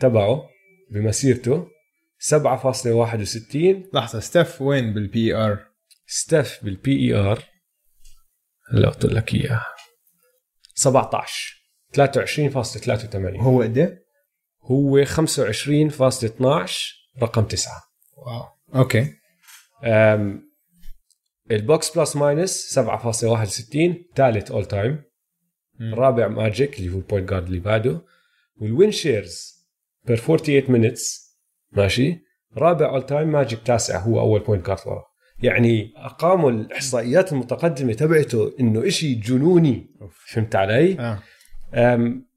تبعه بمسيرته 7.61 لحظة ستيف وين بال PER ستيف بال PER هلا قلت لك اياه 17 23.83 هو قد إيه؟ هو 25.12 رقم 9 wow. okay. ال box plus minus 7.61 ثالث all time. رابع ماجيك اللي هو ال point guard اللي بعده. وال win shares per 48 minutes ماشي. رابع all time ماجيك تاسع هو أول point guard ورا. يعني ارقامه الإحصائيات المتقدمة تبعته إنه إشي جنوني. فهمت علي؟ أم،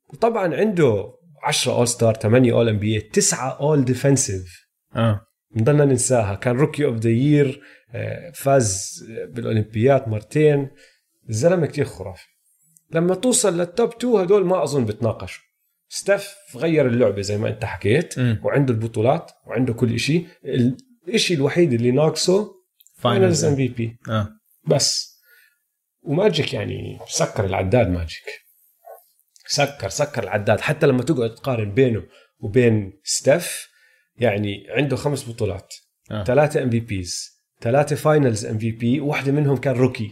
وطبعا عنده 10 all star 8 all NBA 9 all defensive آه. نضلنا ننساها. كان rookie of the year فاز بالاولمبيات مرتين. الزلمة كتير خرافي. لما توصل لل top 2 هدول ما أظن بتناقشوا. ستيف غير اللعبة زي ما أنت حكيت مم. وعنده البطولات وعنده كل شيء الشيء الوحيد اللي ناقصه finals MVP بس. وماجيك يعني سكر العداد ماجيك. سكر سكر العداد. حتى لما تقعد تقارن بينه وبين ستيف يعني عنده خمس بطولات. آه. ثلاثة MVPs ثلاثة finals MVP واحدة منهم كان rookie.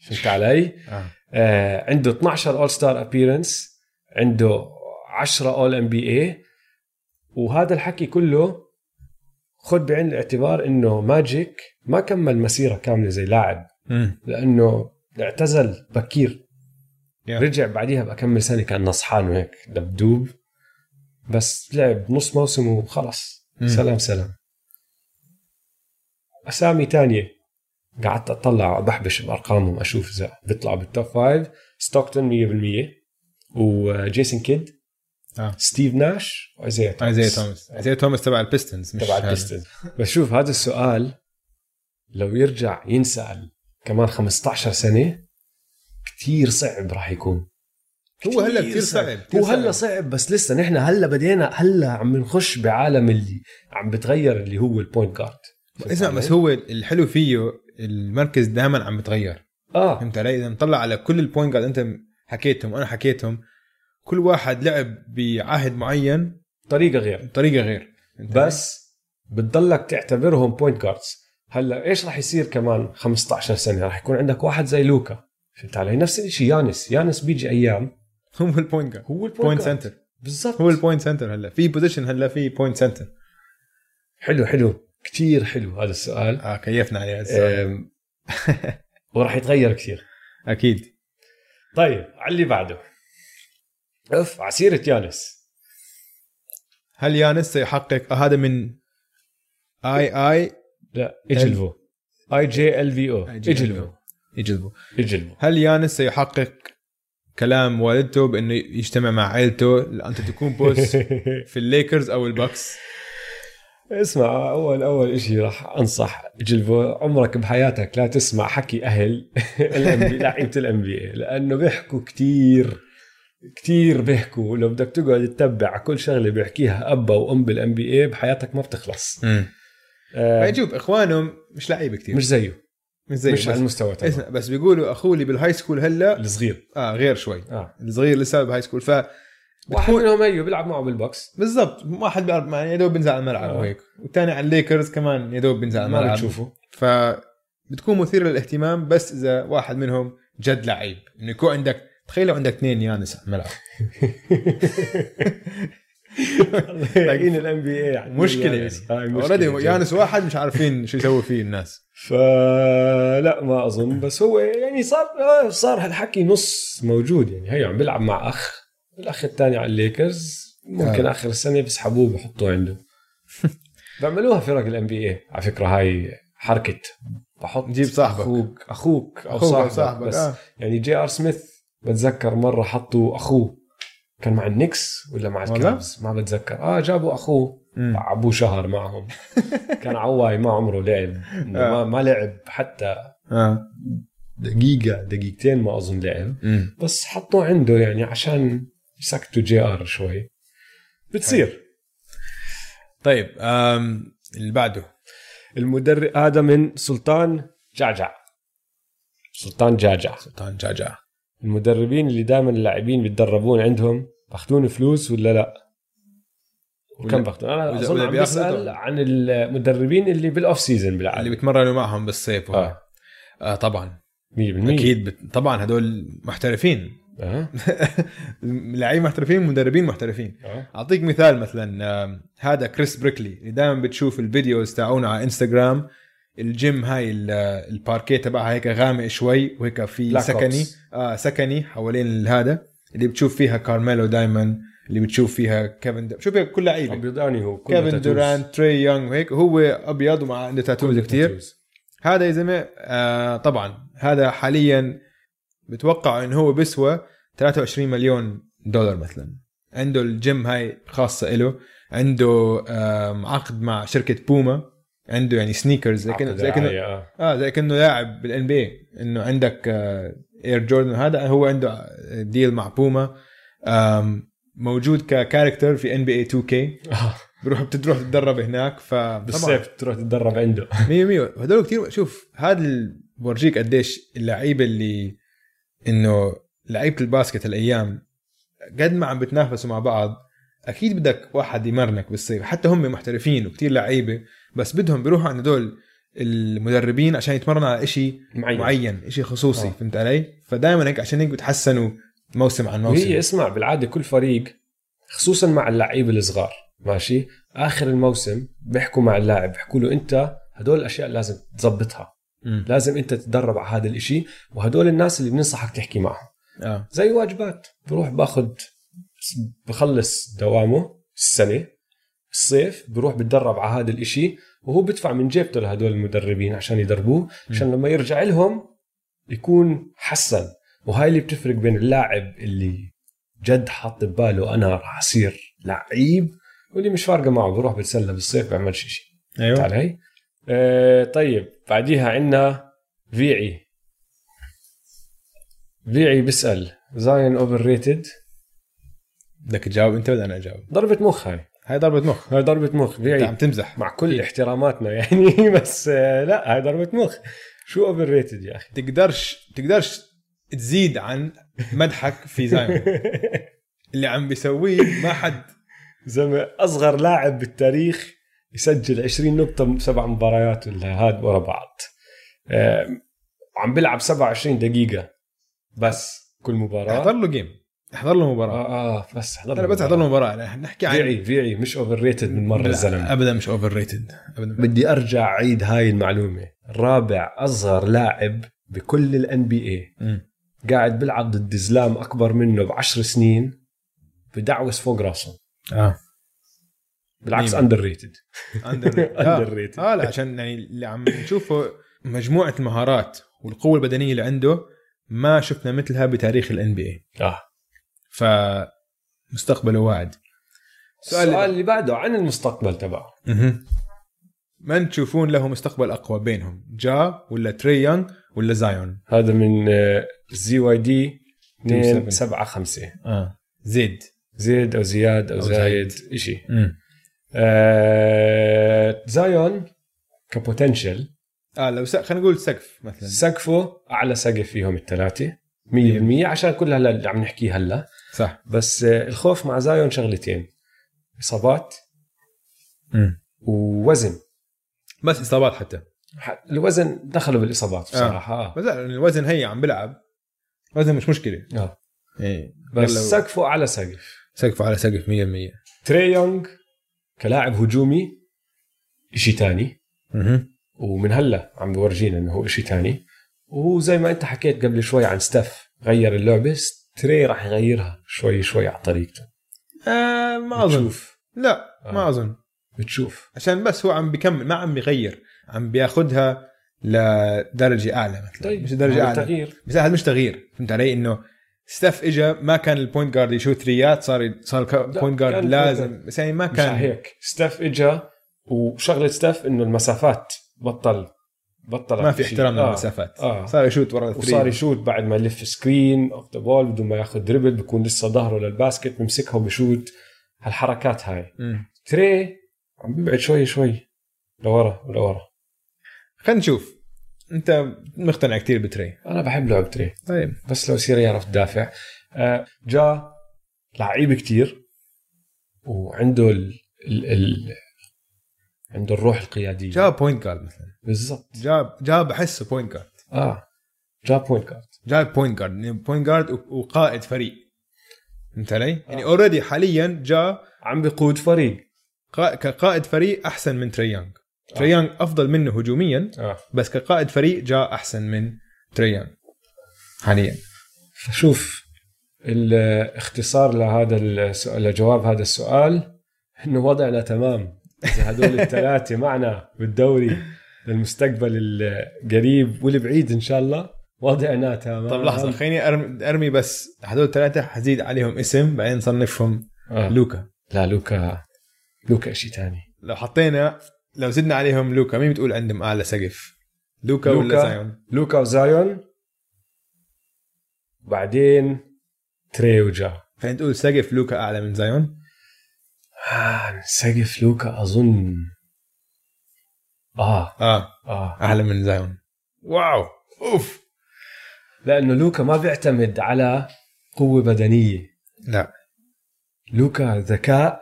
فهمت علي؟ آه. آه عنده 12 all star appearance عنده 10 all NBA وهذا الحكي كله خذ بعين الاعتبار إنه ماجيك ما كمل مسيرة كاملة زي لاعب. لأنه اعتزل بكير. Yeah. رجع بعديها بكمل سنه كان نصحان وهيك دبدوب. بس لعب نص موسم وخلص. مم. سلام سلام. أسامي تانية. قعدت أطلع وبحبش بأرقامهم أشوف إذا بيطلعوا بال top five ستوكتون 100% وجيسون كيد. آه. ستيف ناش. وايزيا توماس. ايزاي توماس. ايزاي توماس تبع البيستونز مش تبع. البيستونز. بس شوف هذا السؤال لو يرجع ينسأل كمان 15 سنة كتير صعب راح يكون. هو هلا كثير صعب. هو هلا صعب. بس لسه نحن هلا بدينا هلا عم نخش بعالم اللي عم بتغير اللي هو ال point guard اسمع بس هو الحلو فيه المركز دائما عم بتغير. آه. فهمت علي؟ إذا نطلع على كل ال point guard أنت حكيتهم وأنا حكيتهم كل واحد لعب بعهد معين طريقة غير. بطريقه غير؟ بس بتضلك تعتبرهم point guards هلا إيش راح يصير كمان 15 سنة؟ راح يكون عندك واحد زي لوكا. فهمت علي؟ نفس الشيء يانس. يانس بيجي أيام. هو ال point guard هو ال point. center بالضبط. هو ال point center هلا. في position هلا في point center حلو حلو. كتير حلو هذا السؤال. آه كيفنا عليه أم، وراح يتغير كثير أكيد. طيب على اللي بعده. اوف ع سيرة يانس. هل يانس سيحقق هذا من اي اي لا إجلفو. اي جي ال في أو إجلفو. يجذبه. اجلفو هل يانس سيحقق كلام والدته بأنه يجتمع مع عائلته أنت تكون بوس في الليكرز أو البكس اسمع اول أول شيء راح أنصح جلفو عمرك بحياتك لا تسمع حكي أهل لعيبه الام بي لأنه بيحكوا كتير كتير بيحكوا. لو بدك تقعد تتبع كل شغلة بيحكيها أبا وأم بال NBA بحياتك ما بتخلص. آه شوف إخوانهم مش لعيبه كتير. مش زيه. مش زي مش على المستوى تبعه بس بيقولوا اخوه اللي بال high school هلا الصغير. آه غير شوي. آه. الصغير لسه بال high school ف واحد منهم أيوه بيلعب معه بالبكس بالضبط. واحد بيعرف ما يا دوب بينزل على الملعب آه. وهيك. والثاني على الليكرز كمان يا دوب بينزل على ما الملعب. بتشوفه. ف بتكون مثيرة للاهتمام بس إذا واحد منهم جد لعيب. إنه يكون عندك تخيل لو عندك اثنين يانس على الملعب. لاقيين ال NBA مشكلة يعني already يانس واحد مش عارفين شو يسوي فيه الناس. فلا ما أظن. بس هو يعني صار آه، صار هالحكي نص موجود يعني. هي عم بيلعب مع أخ الأخ الثاني على الليكرز. ممكن آه. آخر السنة بيسحبوه بحطوه عنده. بيعملوها فرق ال NBA على فكرة هاي حركة. بحط جيب صاحبك. أخوك أخوك أو أخوك صاحبك, صاحبك، بس آه. يعني جي آر سميث بتذكر مرة حطوا أخوه. كان مع النكس ولا مع؟ الكافز ما بتذكر. آه جابوا أخوه. مم. لعبوه شهر معهم. كان عواي ما عمره لعب. إنه ما, ما لعب حتى آه. دقيقة دقيقتين ما أظن لعب. بس حطوه عنده يعني عشان يسكتوا جي آر شوي. بتصير. طيب آم اللي بعده. المدرب هذا من سلطان جعجع. سلطان جعجع. سلطان جعجع. المدربين اللي دائما اللاعبين بيتدربون عندهم باخذون فلوس ولا لا؟ وكم باخذون أنا أظن عم بسال. عن المدربين اللي بال off season اللي بالعاده بيتمرنوا معهم بالصيف. آه. آه طبعا. 100% أكيد بت... طبعا هدول محترفين. آه. لعيبه محترفين مدربين محترفين. آه. أعطيك مثال مثلا آم، هذا كريس بريكلي اللي دائما بتشوف ال videos تاعونا على إنستغرام. الجيم هاي ال- الباركيه تبعها هيك غامق شوي وهيك في سكني. آه سكني حوالين هذا اللي بتشوف فيها كارميلو دايما اللي بتشوف فيها كيفن د... شوف فيها كل لعيبة. ابيضاني هو كله كيفن. دورانت تري يونغ وهيك. هو أبيض ومع عنده tattoos. هذا يا زلمة آه طبعا هذا حاليا بتوقع إنه هو بيسوى 23 مليون دولار مثلا. عنده الجيم هاي خاصة له عنده آم، عقد مع شركة بوما عنده يعني sneakers زي كأنه عقد زي دعاية، آه. آه زي كأنه لاعب بال NBA عندك Air Jordan هذا هو عنده deal مع بوما موجود ك character في NBA 2K آه. بروح بتروح تتدرب هناك ف بالصيف تروح تتدرب عنده. 100 100 هدول كثير شوف هذا بورجيك قديش اللعيبة اللي إنه لعيبة ال basket الأيام قد ما عم بتنافسوا مع بعض أكيد بدك واحد يمرنك بالصيف. حتى هم محترفين وكتير لعيبة بس بدهم بيروحوا عند هدول المدربين عشان يتمرنوا على شيء معين, معين شيء خصوصي آه. فهمت علي؟ فدائما هيك عشان هيك بتحسنوا موسم عن موسم. وهي اسمع بالعادة كل فريق خصوصا مع اللعيبة الصغار ماشي؟ آخر الموسم بيحكوا مع اللاعب بيحكوا له أنت هدول الأشياء لازم تظبطها. لازم أنت تتدرب على هذا الإشي وهدول الناس اللي بننصحك تحكي معهم. آه. زي واجبات بروح باخذ بخلص دوامه السنة الصيف بروح بتدرب على هذا الإشي وهو بدفع من جيبته لهدول المدربين عشان يدربوه عشان لما يرجع لهم يكون حسن. وهاي اللي بتفرق بين اللاعب اللي جد حاط بباله أنا راح أصير لعيب واللي مش فارقة معه بروح بتسلى بالصيف بيعملش شيء أيوه. علي آه طيب بعديها عندنا فيعي. فيعي بيسأل زايون overrated بدك تجاوب انت ولا أنا اجاوب ضربة مخ. هاي هاي ضربة مخ. هاي ضربة مخ انت فيعي عم تمزح. مع كل احتراماتنا يعني بس آه لا هاي ضربة مخ. شو overrated يا أخي؟ تقدرش تقدرش تزيد عن مدحك في زايون اللي عم بيسويه ما حد. زلمه أصغر لاعب بالتاريخ يسجل 20 نقطة بسبع مباريات ولا هاد ورا بعض. آه عم بيلعب 27 دقيقة بس كل مباراة. احضر له game احضر له مباراه آه آه بس احضر أنا بس احضر له مباراه نحكي عن فيعي فيعي مش overrated من مرة الزلمة. ابدا مش overrated ابدا. بدي أرجع أعيد هاي المعلومة. رابع أصغر لاعب بكل ال NBA. قاعد بيلعب ضد زلام أكبر منه بعشر سنين بدعوس فوق راسه. آه. بالعكس؟ underrated underrated آه لا عشان يعني اللي عم نشوفه مجموعة المهارات والقوة البدنية اللي عنده ما شفنا مثلها بتاريخ ال NBA آه. فمستقبله واعد السؤال اللي بعده عن المستقبل تبعه. من تشوفون له مستقبل أقوى بينهم؟ جا ولا تري يونغ ولا زايون؟ هذا من زي واي دي 2 7. 7 5 آه. زيد. زيد أو زياد أو أو زايد. شيء آه زايون كبوتنشل آه لو. خلينا نقول سقف مثلا. سقفه أعلى سقف فيهم الثلاثة. 100% عشان كل هلا اللي عم نحكيه هلا. صح. بس آه، الخوف مع زايون شغلتين إصابات ووزن. بس إصابات حتى. الوزن دخلوا بالإصابات بصراحة. آه. بس لا الوزن هي عم بلعب وزن مش مشكلة. آه. إيه. بس لو- سقفه اعلى سقف. سقفه اعلى سقف 100% تري يونغ كلاعب هجومي شيء أها ومن هلا عم بورجينا إنه هو شيء تاني. وهو زي ما أنت حكيت قبل شوي عن ستيف غير اللعبة تري راح يغيرها شوي شوي على طريقته. آه ما أظن. بتشوف. لا آه. ما أظن. بتشوف. عشان بس هو عم بيكمل ما عم بيغير. عم بياخذها لدرجة أعلى مثلا. طيب مش درجة أعلى. تغيير. بس هذا مش تغيير. فهمت علي؟ إنه ستيف اجى ما كان ال point guard يشوت ثريات صار صار point guard لازم. بس يعني ما مش كان. هيك. ستيف اجى وشغلة ستيف إنه المسافات بطل. بطل ما في. احترام آه. للمسافات. آه. صار يشوت ورا وصار يشوت بعد ما يلف screen off the ball بدون ما ياخذ dribble بيكون لسه ظهره لل basket بمسكها وبشوت هالحركات هاي. مم. تري عم بيبعد شوي شوي. لورا ولورا خلينا نشوف. انت مقتنع كثير بتري. أنا بحب لعب تري. طيب. بس لو يصير يعرف يدافع آه، جا لعيب كتير وعنده ال ال ال عنده الروح القيادية. جا point guard مثلا. بالضبط. جا جا بحسه point guard آه. جا point guard جا point guard point guard وقائد فريق. فهمت علي؟ يعني already حاليا جا عم بيقود فريق. قا- كقائد فريق أحسن من تري يونغ تري يونغ أفضل منه هجوميا آه. بس كقائد فريق جا أحسن من تري يونغ حاليا. فشوف الاختصار لهذا السؤال لجواب هذا السؤال إنه وضعنا تمام. إذا هدول الثلاثة معنا بالدوري للمستقبل القريب والبعيد إن شاء الله وضعنا تمام طب لحظة خليني أرمي, أرمي بس. هدول الثلاثة حزيد عليهم اسم بعدين نصنفهم آه. لوكا. لا لوكا لوكا شيء ثاني لو حطينا لو زدنا عليهم لوكا مين بتقول عندهم؟ اعلى سقف لوكا, لوكا. ولا زايون؟ لوكا وزايون. بعدين تري وجا خلينا نقول سقف لوكا أعلى من زايون. آه سقف لوكا أظن. آه. آه. آه. أعلى من زايون واو. أوف. لأنه لوكا ما بيعتمد على قوة بدنية. لا. لوكا ذكاء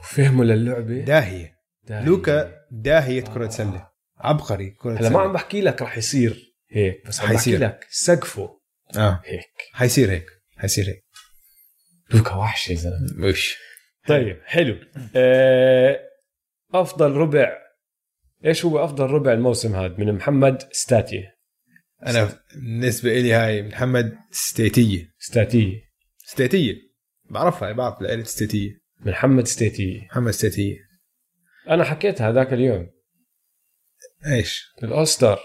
وفهمه للعبة. داهية. داهية. لوكا داهية كرة سلة. عبقري كرة هلا ما عم بحكي لك رح يصير هيك بس عم بحكي حيصير. لك سقفه آه. هيك. حيصير هيك. حيصير هيك. لوكا وحش يا زلمة. وش؟ طيب حلو. آه، أفضل ربع إيش هو أفضل ربع الموسم هذا من محمد ستاتية؟ أنا بالنسبة لي هاي محمد ستيتيه ستاتية. ستيتيه بعرفها بعرف العيله ستيتيه من محمد ستاتية. محمد ستيتيه أنا حكيتها هذاك اليوم. إيش؟ ال All-Star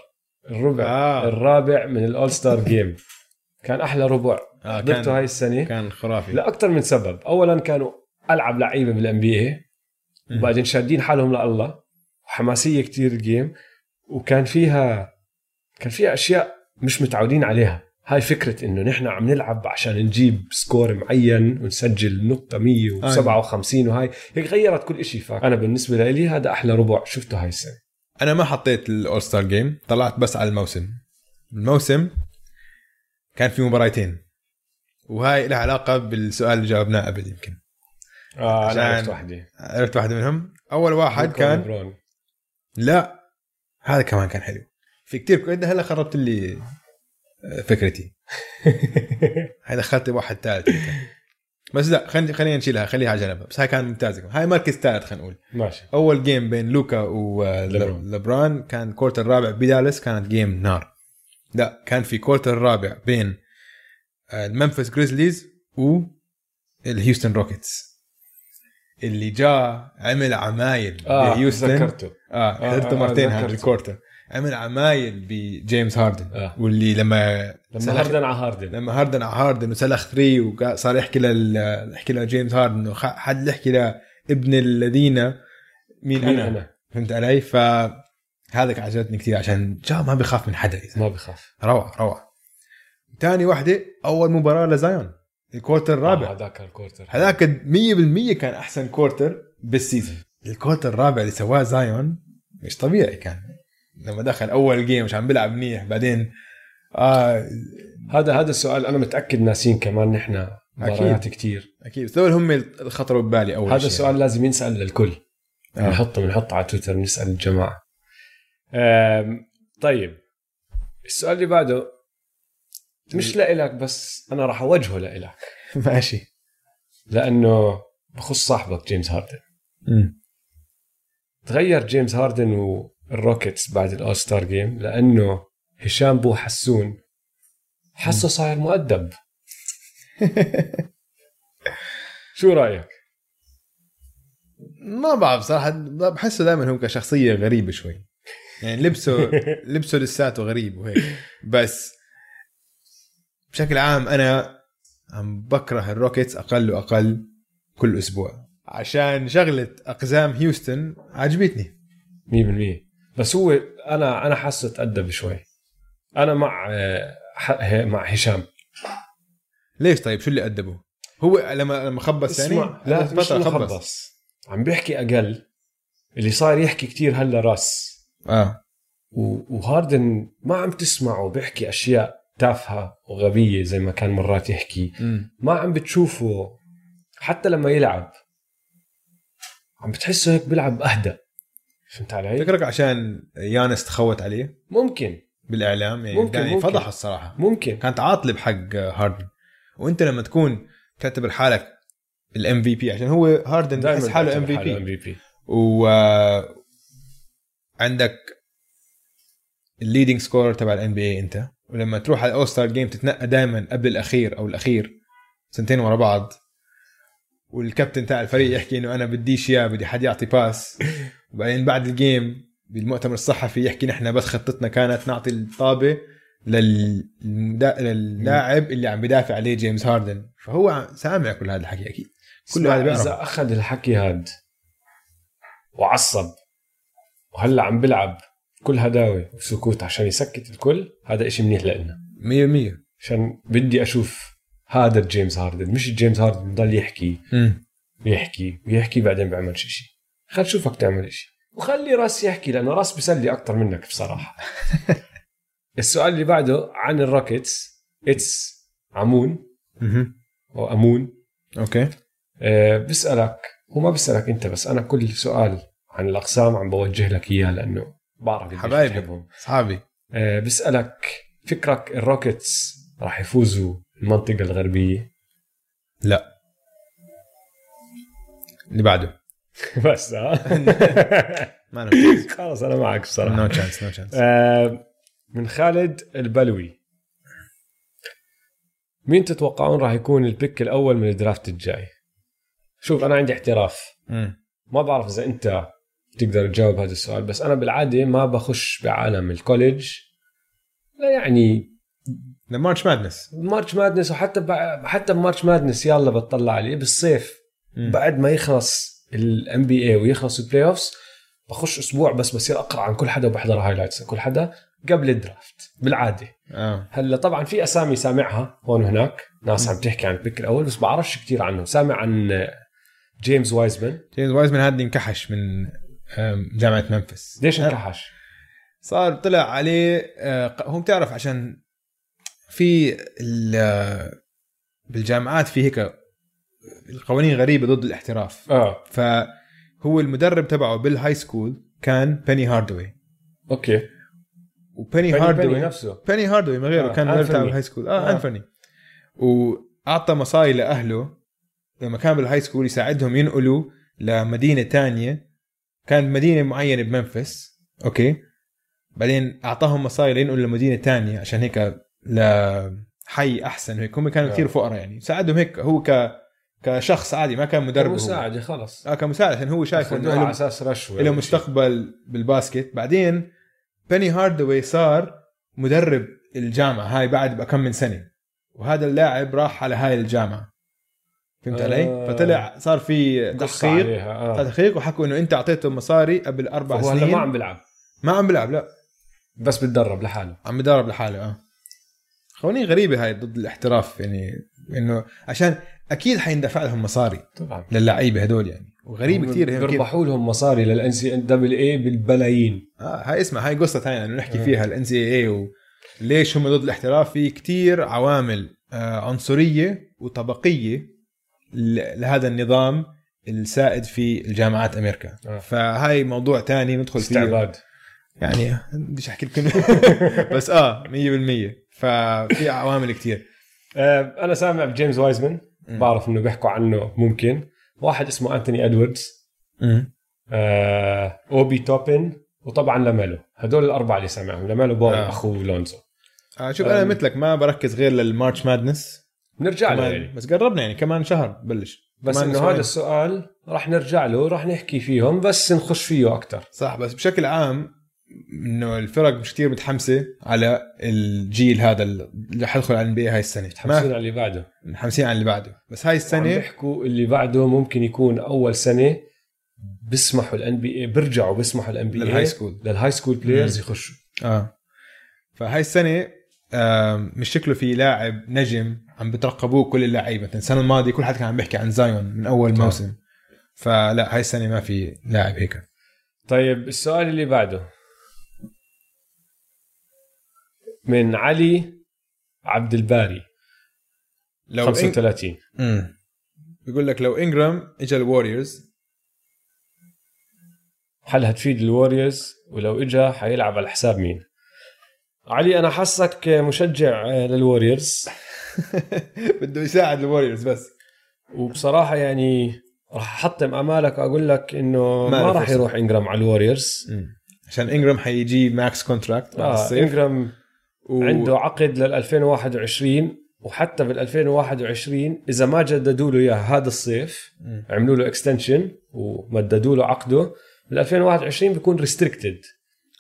الربع آه. الرابع من ال All-Star Game. كان أحلى ربع. آه كان هاي السنة؟ كان خرافي. لأكثر من سبب. اولا كانوا ألعب لعيبة بال NBA. وبعدين شادين حالهم لله. وحماسيه كتير ال game وكان فيها كان فيها أشياء مش متعودين عليها. هاي فكرة إنه نحن عم نلعب عشان نجيب score معين ونسجل نقطة 157 وهاي. هيك غيرت كل شيء فانا بالنسبة لي هذا أحلى ربع. شفته هاي السنة. أنا ما حطيت ال All-Star Game طلعت بس على الموسم. الموسم كان في مباراتين وهاي لها علاقة بالسؤال اللي جاوبناه قبل يمكن. عشان- أنا عرفت وحدة عرفت واحدة منهم. أول واحد كان ليبرون. لا هذا كمان كان حلو. في انت هلا خربت لي آه، فكرتي. هاي دخلت واحد ثالث. بس لا خلينا خلينا نشيلها خليها على جنب. بس هاي كان ممتازة. هاي مركز ثالث خلينا نقول. ماشي. أول game بين لوكا. وليبرون كان quarter الرابع بدالس كانت game نار. لا كان في quarter الرابع بين آه، الممفيس جريزليز والهيوستن روكيتس اللي جاء عمل عمايل آه بهيوستن ذكرته آه آه، حضرته آه، مرتين هذا ذكرته. ال quarter عمل عمايل بجيمس هاردن آه. واللي لما لما هاردن على هاردن. لما هاردن على هاردن وسلخ three وصار يحكي لل يحكي لجيمس هاردن حد يحكي لابن الذين مين أنا أنا؟ فهمت علي؟ ف هذا عجبتني كثير عشان جا ما بيخاف من حدا ما بخاف روعة روعة. ثاني وحدة أول مباراة لزايون ال quarter الرابع. آه، هذاك ال quarter هذاك 100% كان أحسن quarter بال season. ال quarter الرابع اللي سواه زايون مش طبيعي كان. لما دخل أول game مش عم بيلعب منيح بعدين آه هذا هذا السؤال أنا متأكد ناسين كمان نحن مباريات كثير أكيد. بس دول هم اللي خطروا ببالي أول هذا شيء. السؤال لازم ينسأل للكل. آه. نحطه بنحطه على تويتر نسأل الجماعة. طيب. السؤال اللي بعده مش لإلك بس أنا راح أوجهه لإلك. ماشي. لأنه بخص صاحبك جيمس هاردن. مم. تغير جيمس هاردن والروكيتس بعد ال All-Star Game لأنه هشام بو حسون حسه صاير مؤدب. شو رأيك؟ ما بعرف صراحة بحسه دائما هو كشخصية غريبة شوي. يعني لبسه لبسه لساته غريب وهيك. بس بشكل عام أنا عم بكره الروكيتس أقل وأقل كل أسبوع. عشان شغلة أقزام هيوستن عجبتني. 100% بس هو أنا أنا حاسه تأدب شوي. أنا مع آه، مع هشام. ليش طيب؟ شو اللي أدبه؟ هو لما لما خبص يعني؟ اسمع لا مش خبص. عم بيحكي أقل. اللي صار يحكي كتير هلا راس. آه. وهاردن ما عم تسمعه بيحكي أشياء تافهة وغبية زي ما كان مرات يحكي. ما عم بتشوفه حتى لما يلعب. عم بتحسه هيك بيلعب أهدى. فهمت علي؟ فكرك عشان يانس تخوت عليه؟ ممكن. بالإعلام يعني ممكن- يعني ممكن. فضح الصراحة. ممكن. كانت عاطلة بحق هاردن. وأنت لما تكون تعتبر حالك ال MVP عشان هو هاردن بحس حاله ام في بي ام في بي و عندك ال leading scorer تبع ال NBA أنت. ولما تروح على ال All-Star Game تتنقى دائما قبل الأخير أو الأخير سنتين ورا بعض والكابتن تاع الفريق يحكي إنه أنا بديش إياه بدي حد يعطي pass وبعدين بعد ال game بالمؤتمر الصحفي يحكي نحن بس خطتنا كانت نعطي الطابة للمدا... للاعب اللي عم بدافع عليه جيمس هاردن فهو سامع كل هذا الحكي أكيد. كل هذا بيعرف. إذا أخذ الحكي هاد وعصب وهلأ عم بلعب كل هداوي وسكوت عشان يسكت الكل هذا إشي منيح لنا 100% عشان بدي أشوف هذا جيمس هاردن مش جيمس هاردن بضل يحكي امم يحكي ويحكي بعدين بيعملش شيء خل شوفك تعمل شيء وخلي راس يحكي لأنه راس بيسلي أكثر منك بصراحة. السؤال اللي بعده عن الروكيتس اتس عمون مهم. أو امون أوكي. أه بسألك هو ما بسألك أنت بس أنا كل سؤال عن الأقسام عم بوجه لك إياه لأنه بعرف حبايبي. اصحابي أه بسألك فكرك الروكيتس راح يفوزوا المنطقة الغربية؟ لا. اللي بعده. بس ها ما أنا خلص أنا معك بصراحة. no chance no chance آه، من خالد البلوي. مين تتوقعون راح يكون ال pick الأول من ال draft الجاي؟ شوف أنا عندي احتراف. ما بعرف إذا أنت تقدر تجاوب هذا السؤال بس أنا بالعادة ما بخش بعالم ال college. لا يعني March Madness March Madness وحتى بع- حتى ب March Madness يلا بتطلع عليه بالصيف. بعد ما يخلص ال NBA ويخلص ال playoffs بخش أسبوع بس بصير أقرأ عن كل حدا وبحضر highlights كل حدا قبل ال draft بالعادة. آه. هلأ طبعا في أسامي سامعها هون وهناك ناس عم تحكي عن ال pick الأول بس بعرفش كتير عنه. سامع عن جيمس وايزمان جيمس وايزمان هذا انكحش من جامعة ممفيس. ليش انكحش؟ صار طلع عليه هم تعرف عشان في ال- بالجامعات في هيك القوانين غريبة ضد الاحتراف. آه. فهو المدرب تبعه بال high school كان بيني هاردوي okay. وبيني بيني هاردوي بيني نفسه. بيني هاردوي من غيره آه، كان مدرب تبعه. بال high school آه, آه. انفوني وأعطى مصاري لأهله لما كان بال high school يساعدهم ينقلوا لمدينة تانية كانت مدينة معينة بممفيس okay؟ بعدين أعطاهم مصاري لينقلوا لمدينة تانية عشان هيك لحي أحسن. هيك هم كانوا آه. كثير فقراء يعني. ساعدهم هيك هو ك كشخص عادي ما كان مدرب. مساعدة خلص. آه كمساعد عشان هو شايف إنه على أساس رشوة له. مستقبل بال basket. بعدين بيني هاردوي صار مدرب الجامعة. هاي بعد بكم من سنة. وهذا اللاعب راح على هاي الجامعة. فهمت علي؟ آه. فطلع صار في تحقيق آه. تحقيق وحكوا إنه أنت أعطيته مصاري قبل أربع هو سنين. ما عم بيلعب. ما عم بيلعب لا. بس بتدرب لحاله. عم بدرب لحاله آه. قوانين غريبة هاي ضد الاحتراف يعني إنه عشان أكيد حيندفع لهم مصاري طبعا. للعيبة هدول يعني. وغريب كثير هيك بيربحوا لهم مصاري لل NCAA بالبلايين. آه هاي اسمع هاي قصة ثانية انه نحكي فيها ال NCAA وليش هم ضد الاحتراف. في كتير عوامل آه عنصرية وطبقية لهذا النظام السائد في الجامعات أمريكا. آه. فهاي موضوع تاني ندخل فيه. استعباد يعني بديش أحكي لكم. بس آه 100% ففي عوامل كتير. آه، أنا سامع بجيمس وايزمان. بعرف إنه بيحكوا عنه ممكن. واحد اسمه أنتوني إدواردز. آه، أوبي توبن. وطبعا لاميلو. هدول الأربعة اللي سامعهم. لاميلو بول آه. اخو لونزو. آه شوف أنا أم. مثلك ما بركز غير لل March Madness. بنرجع له يعني. بس قربنا يعني كمان شهر بلش. بس إنه. هذا السؤال راح نرجع له راح نحكي فيهم بس نخش فيه أكثر صح بس بشكل عام إنه الفرق مش كتير متحمسة على الجيل هذا اللي حيدخل على ال NBA هاي السنة. متحمسين على اللي بعده. متحمسين على اللي بعده. بس هاي السنة السنة بيحكوا اللي بعده ممكن يكون أول سنة بيسمحوا ال NBA بيرجعوا بيسمحوا ال NB لل high school لل high school players. يخشوا. آه. فهاي السنة مش شكله في لاعب نجم عم بترقبوه كل اللعيبة. مثلا السنة الماضية كل حد كان عم بيحكي عن زايون من أول طبعا. موسم. فلا هاي السنة ما في لاعب هيك. طيب السؤال اللي بعده. من علي عبد الباري. لو إن... 35 مم. بيقول لك لو إنجرام اجى ال Warriors. هل هتفيد ال Warriors ولو اجى حيلعب على حساب مين؟ علي أنا حاسك مشجع لل Warriors بده يساعد ال Warriors بس. وبصراحة يعني راح أحطم امالك وأقول لك إنه ما ما راح. يروح إنجرام على ال Warriors عشان إنجرام حيجي max contract آه إنجرام و... عنده عقد لل 2021 وحتى بال 2021 إذا ما جددوا له اياه هذا الصيف مم. عملوا له extension ومددوا له عقده. بال 2021 بيكون restricted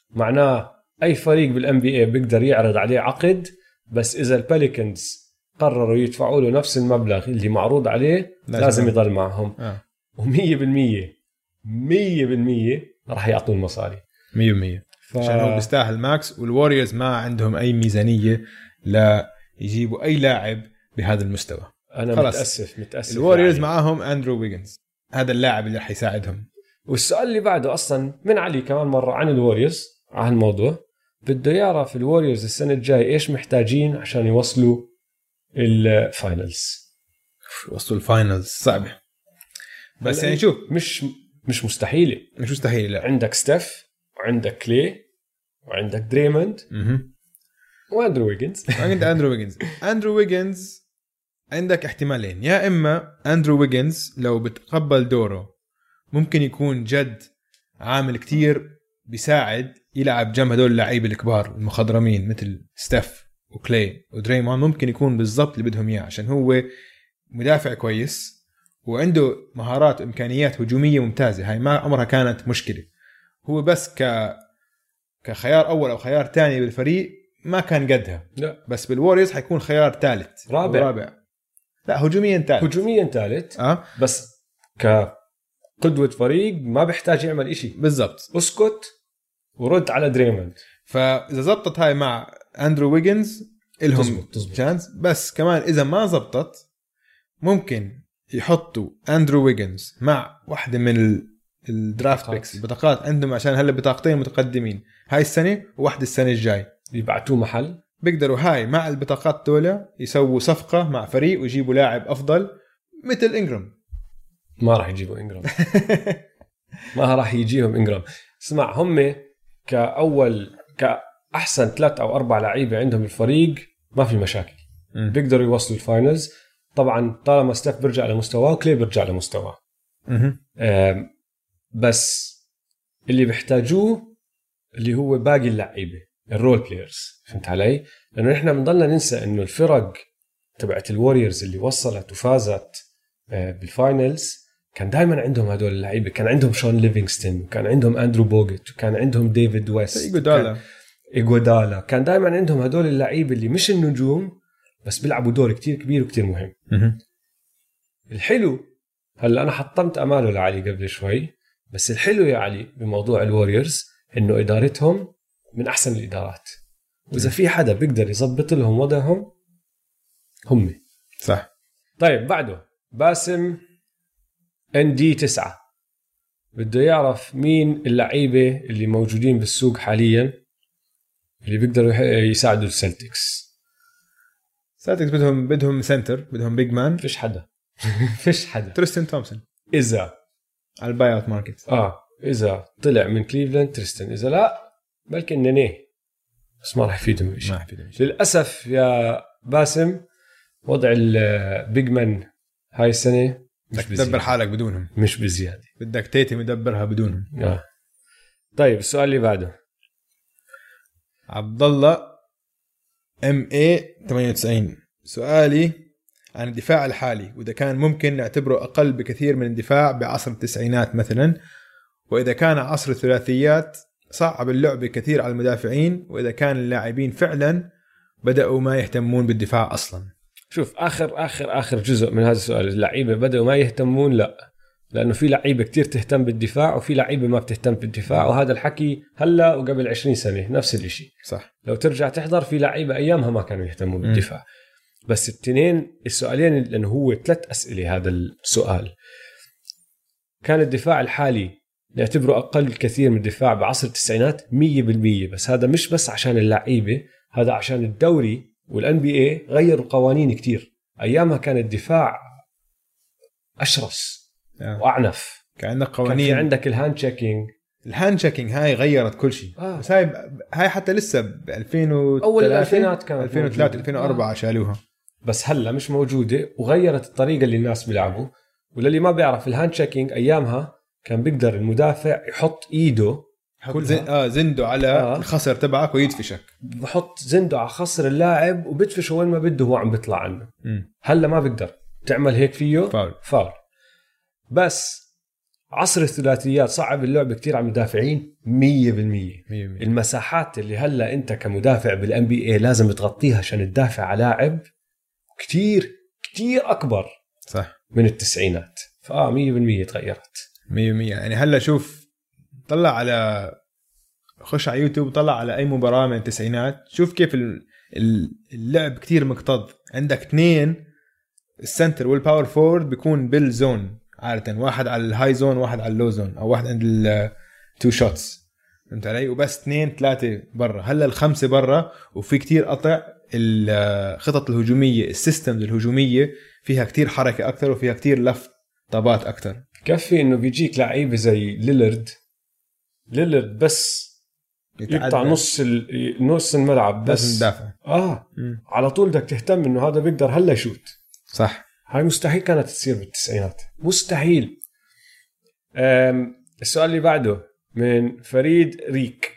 معناه أي فريق بال NBA بيقدر يعرض عليه عقد بس إذا ال Pelicans قرروا يدفعوا له نفس المبلغ اللي معروض عليه لازم لازم. يضل. معهم. آه. و100% 100% راح يعطوا المصاري. 100% ف... عشان هو بيستاهل max وال Warriors ما عندهم أي ميزانية لا يجيبوا أي لاعب بهذا المستوى. أنا خلاص. متأسف متأسف ال Warriors يعني. معاهم أندرو ويجنز. هذا اللاعب اللي حيساعدهم والسؤال اللي بعده أصلا من علي كمان مرة عن ال Warriors عن الموضوع. بده يعرف ال Warriors السنة الجاية إيش محتاجين عشان يوصلوا ال finals وصلوا ال finals صعبه بس يعني شوف. مش مش مستحيلة. مش مستحيل لا. عندك ستيف وعندك كلي وعندك دريموند. وأندرو ويجنز. عند أندرو ويجنز. أندرو ويجنز عندك احتمالين. يا إما أندرو ويجنز لو بتقبل دوره ممكن يكون جد عامل كتير بيساعد يلعب جنب هدول اللعيبة الكبار المخضرمين مثل ستيف. وكلاي ودريمون ممكن يكون بالضبط اللي بدهم إياه عشان هو مدافع كويس وعنده مهارات وإمكانيات هجومية ممتازة. هاي ما عمرها كانت مشكلة. هو بس ك كخيار أول أو خيار ثاني بالفريق ما كان قدها. لا. بس بال Warriors حيكون خيار ثالث رابع. رابع. لا هجوميا ثالث هجوميا ثالث آه. بس كقدوة فريق ما بيحتاج يعمل إشي. بالضبط. أسكت ورد على دريموند. فإذا زبطت هاي مع أندرو ويجنز إلهم تزبط- تزبط. chance بس كمان إذا ما زبطت ممكن يحطوا أندرو ويجنز مع واحدة من ال- draft. picks البطاقات عندهم عشان هلا بطاقتين متقدمين. هاي السنة وواحدة السنة الجاي. يبعتوه محل. بيقدروا هاي مع البطاقات دولة يسووا صفقة مع فريق ويجيبوا لاعب أفضل مثل إنجرام. ما راح يجيبوا إنجرام. ما راح يجيهم إنجرام. اسمع هم كأول كاحسن ثلاث أو أربع لعيبة عندهم الفريق ما في مشاكل. بيقدروا يوصلوا ال finals طبعا طالما ستيف بيرجع لمستواه وكلي بيرجع لمستواه. بس اللي بيحتاجوه اللي هو باقي اللعيبة ال role players فهمت علي؟ لأنه نحن بنضلنا ننسى إنه الفرق تبعت ال Warriors اللي وصلت وفازت آه، بال finals كان دائما عندهم هدول اللعيبة. كان عندهم شون ليفينغستون وكان عندهم اندرو بوجت وكان عندهم ديفيد ويست ايجودالا كان دائما عندهم هدول اللعيبه اللي مش النجوم بس بيلعبوا دور كتير كبير وكتير مهم. الحلو هلأ أنا حطمت أماله لعلي قبل شوي بس الحلو يا علي بموضوع ال Warriors إنه إدارتهم من أحسن الإدارات. وإذا في حدا بيقدر يظبط لهم وضعهم هم. صح. طيب بعده. باسم ND 9 بده يعرف مين اللعيبة اللي موجودين بالسوق حاليا. اللي بيقدروا يساعدوا السلتكس سلتكس بدهم بدهم center بدهم big man فيش حدا. فيش حدا. تريستن تومسون إذا. على ال buyout market آه. إذا. طلع من كليفلاند تريستن إذا لا بلكي نينيه بس ما راح يفيدهم بشيء ما في شيء للأسف يا باسم وضع ال big man هاي السنة مش بدك تدبر حالك بدونهم. مش بزيادة. بدك تيتم يدبرها بدونهم. آه. طيب السؤال اللي بعده. عبد الله MA 98 سؤالي عن الدفاع الحالي وإذا كان ممكن نعتبره أقل بكثير من الدفاع بعصر التسعينات مثلا وإذا كان عصر الثلاثيات صعب اللعب كثير على المدافعين وإذا كان اللاعبين فعلا بدأوا ما يهتمون بالدفاع أصلا. شوف آخر آخر آخر جزء من هذا السؤال اللعيبة بدأوا ما يهتمون لا. لأنه في لعيبة كتير تهتم بالدفاع وفي لعيبة ما بتهتم بالدفاع. وهذا الحكي هلا وقبل 20 سنة نفس الشيء صح. لو ترجع تحضر في لعيبة أيامها ما كانوا يهتموا بالدفاع. بس التنين السؤالين لأنه هو ثلاث أسئلة هذا السؤال. كان الدفاع الحالي نعتبره أقل كثير من الدفاع بعصر التسعينات؟ 100% بس هذا مش بس عشان اللعيبة هذا عشان الدوري وال NBA غيروا قوانين كتير. أيامها كان الدفاع أشرس. آه. وأعنف. كان عندك كان في قوانين. عندك ال hand checking ال hand checking هاي غيرت كل شيء. آه. بس هاي هاي حتى لسه ب 2003 أول الألفينات كانت 2003 موجودة. 2004 شالوها. بس هلا مش موجودة وغيرت الطريقة اللي الناس بيلعبوا. وللي ما بيعرف ال hand checking أيامها كان بيقدر المدافع يحط إيده كل زن... آه زنده على آه. آه. الخصر تبعك ويدفشك. بحط زنده على خصر اللاعب وبدفشه وين ما بده هو عم بيطلع عنه. هلا ما بقدر تعمل هيك فيه؟ foul. foul. بس عصر الثلاثيات صعب اللعب كتير على المدافعين 100% 100% المساحات اللي هلا انت كمدافع بال NBA لازم تغطيها عشان تدافع على لاعب كتير كتير أكبر صح. من التسعينات. فآه 100% تغيرت. 100% يعني هلا شوف طلع على خش على يوتيوب طلع على أي مباراة من التسعينات. شوف كيف ال- ال- اللعب كتير مكتظ. عندك اثنين ال center وال power forward بيكون بال zone عادة واحد على ال high zone واحد على ال low zone أو واحد عند ال two shots فهمت علي؟ وبس اثنين ثلاثة برا. هلأ الخمسة برا وفي كتير قطع الخطط الهجومية ال systems الهجومية فيها كتير حركة أكثر وفيها كتير لف طابات أكثر كفي إنه بيجيك لعيبة زي ليلرد ليلرد بس يقطع نص نص الملعب بس. بس آه. على طول بدك تهتم إنه هذا بيقدر هلأ يشوت. صح. هاي مستحيل كانت تصير بالتسعينات. مستحيل. السؤال اللي بعده من فريد ريك.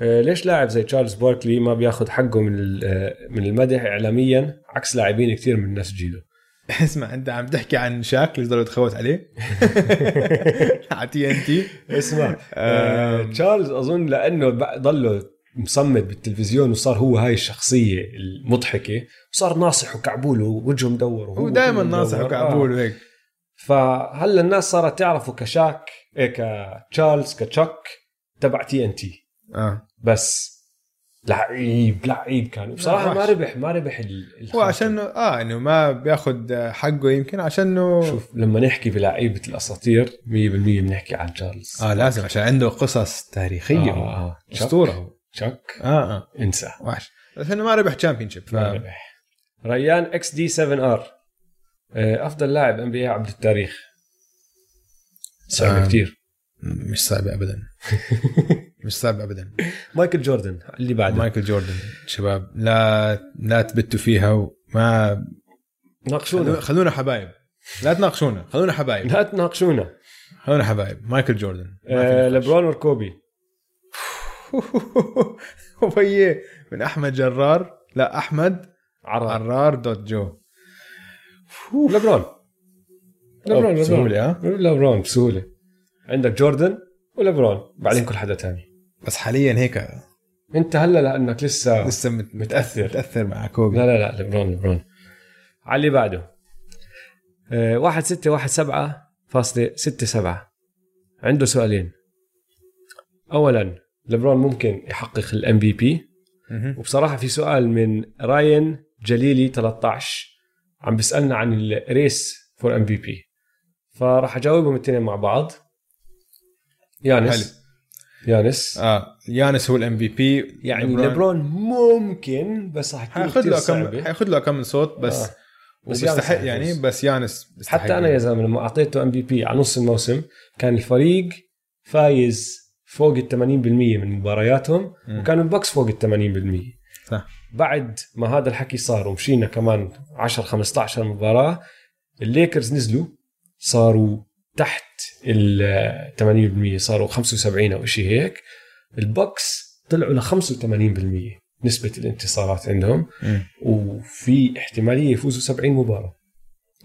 أه، ليش لاعب زي تشارلز باركلي ما بياخذ حقه من ال- أه، من المدح اعلاميا عكس لاعبين كثير من نفس جيله اسمع أنت عم تحكي عن تشاك اللي ضلوا تخوت عليه؟ على TNT اسمع أه، تشارلز أظن لأنه ضله مصمد بالتلفزيون وصار هو هاي الشخصية المضحكة وصار ناصح وكعبول ووجهه مدور وهو هو دائما ناصح. وكعبول آه. وهيك فهلا الناس صارت تعرفه كتشاك إيه كتشارلز كتشاك تبع TNT آه بس لعيب لعيب كان بصراحة ما. ربح ما ربح هو. عشان آه إنه ما بياخذ حقه يمكن عشانه شوف لما نحكي بلعيبة الأساطير 100% بنحكي عن تشارلز آه لازم عشان عنده قصص تاريخية آه، آه. أسطورة هو تشاك آه آه. انسى. وحش بس إنه ما ربح championship ما ربح. ريان XD 7 R أفضل لاعب NBA عبر التاريخ. صعب آه. كثير مش صعب ابدا. مش صعب ابدا. مايكل جوردن اللي بعده. مايكل جوردن شباب. لا لا تبتوا فيها وما ناقشونا. خلونا حبايب. لا تناقشونا خلونا حبايب. لا تناقشونا. خلونا حبايب. مايكل جوردن. آه،. لبرون وكوبي وبيه من أحمد جرار لا أحمد عرار. عرار dot jo. لبرون لبرون بسهولة، لبرون لبرون بسهولة. عندك جوردن ولبرون بعدين كل حدا تاني. بس حاليا هيك. أنت هلا لأنك لسه لسه مت- متأثر. متأثر مع كوبي. لا لا لا لبرون لبرون على اللي بعده. آه، واحد ستة واحد سبعة فاصلة ستة سبعة. عنده سؤالين. أولا لبرون ممكن يحقق ال MVP وبصراحة في سؤال من راين جليلي 13 عم بيسألنا عن ال race for MVP فراح أجاوبهم الاثنين مع بعض. يانس. يانس. آه يانس هو ال MVP يعني لبرون ممكن بس راح حياخذ له كم حياخذ له كم صوت بس آه. بس حيفوز. يعني بس يانس حتى أنا يا زلمة لما أعطيته MVP على نص الموسم كان الفريق فايز فوق ال 80% من مبارياتهم مم. وكان البوكس فوق ال 80% صح. بعد ما هذا الحكي صار ومشينا كمان 10 15 مباراة الليكرز نزلوا صاروا تحت ال 80% صاروا 75 أو شيء هيك. البوكس طلعوا ل 85% نسبة الانتصارات عندهم. مم. وفي احتمالية يفوزوا 70 مباراة.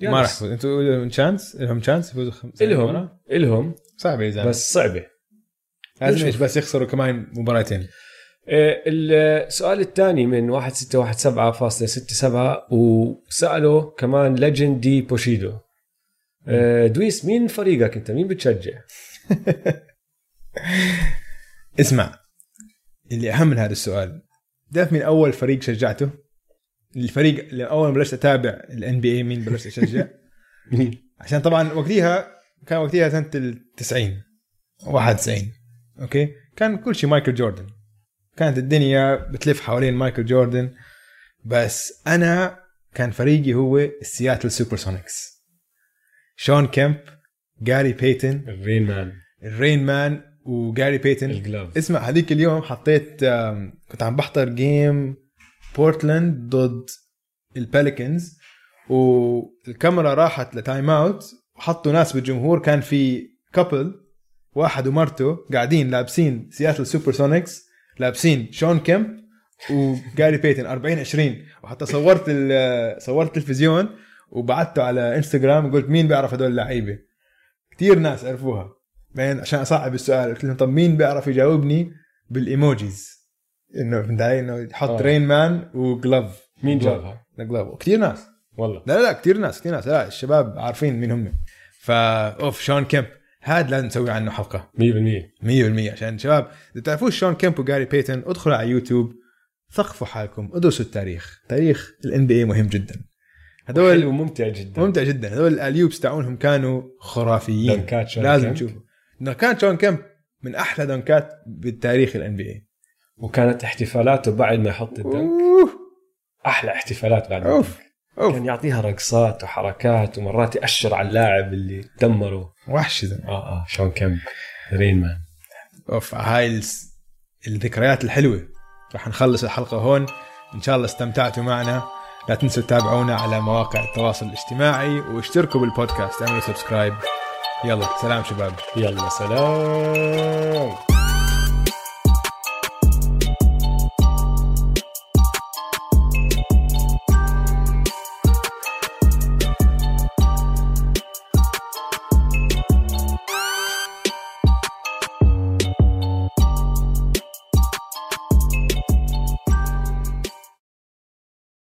ما راح يفوز. أنتوا لهم chance لهم chance يفوزوا خم- سبعين إلهم مباراة؟ إلهم. صعبة يا زلمة. بس بس صعبة. لازم. إيش بس يخسروا كمان مباراتين. آه، السؤال الثاني من 1617.67 وسأله كمان ليجند دي بوشيدو آه، دويس مين فريقك انت؟ مين بتشجع؟ اسمع اللي أهم من هذا السؤال تعرف مين أول فريق شجعته؟ الفريق اللي أول ما بلشت أتابع ال NBA مين بلشت أشجع؟ عشان طبعا وقتها كان وقتها سنة ال 90 91 أوكي؟ كان كل شيء مايكل جوردن. كانت الدنيا بتلف حوالين مايكل جوردن بس أنا كان فريقي هو السياتل سوبر سونيكس شون كيمب جاري بيتن ال Reign Man. ال Reign Man وجاري بيتن. ال Glove اسمع هذيك اليوم حطيت كنت عم بحضر game بورتلاند ضد البيليكانز والكاميرا راحت ل time out وحطوا ناس بالجمهور كان في couple واحد ومرته قاعدين لابسين سياتل سوبر سونيكس لابسين شون كيمب وجاري بيتن 40 20 وحتى صورت صورت التلفزيون وبعته على إنستغرام قلت مين بيعرف هدول اللعيبه كثير ناس عرفوها. بعدين عشان أصعب السؤال قلت لهم طب مين بيعرف يجاوبني بال emojis؟ إنه فهمت علي إنه يحط آه. rain man و glove مين جابها؟ glove كثير ناس. والله. لا لا لا كثير ناس كثير ناس. لا الشباب عارفين مين هم. فا أوف شون كيمب. هذا لازم نسوي عنه حلقة. 100% 100% عشان شباب إذا تعرفوش شون كيمب وجاري بيتن ادخلوا على يوتيوب ثقفوا حالكم ادرسوا التاريخ. تاريخ ال NBA مهم جدا. هذول حلو وممتع جدا. ممتع جدا. هذول ال alley-oops تاعونهم كانوا خرافيين. دنكات شون لازم. تشوفوا دنكات شون كيمب من أحلى دنكات بالتاريخ ال NBA وكانت احتفالاته بعد ما يحط ال dunk. أحلى احتفالات بعد ما أوف. كان يعطيها رقصات وحركات ومرات يأشر على اللاعب اللي دمره. وحش. آه آه شون كيمب Reign Man. أوف هاي الذكريات الحلوة. راح نخلص الحلقة هون. إن شاء الله استمتعتوا معنا. لا تنسوا تتابعونا على مواقع التواصل الاجتماعي واشتركوا بالبودكاست. اعملوا subscribe. يلا سلام شباب. يلا سلام.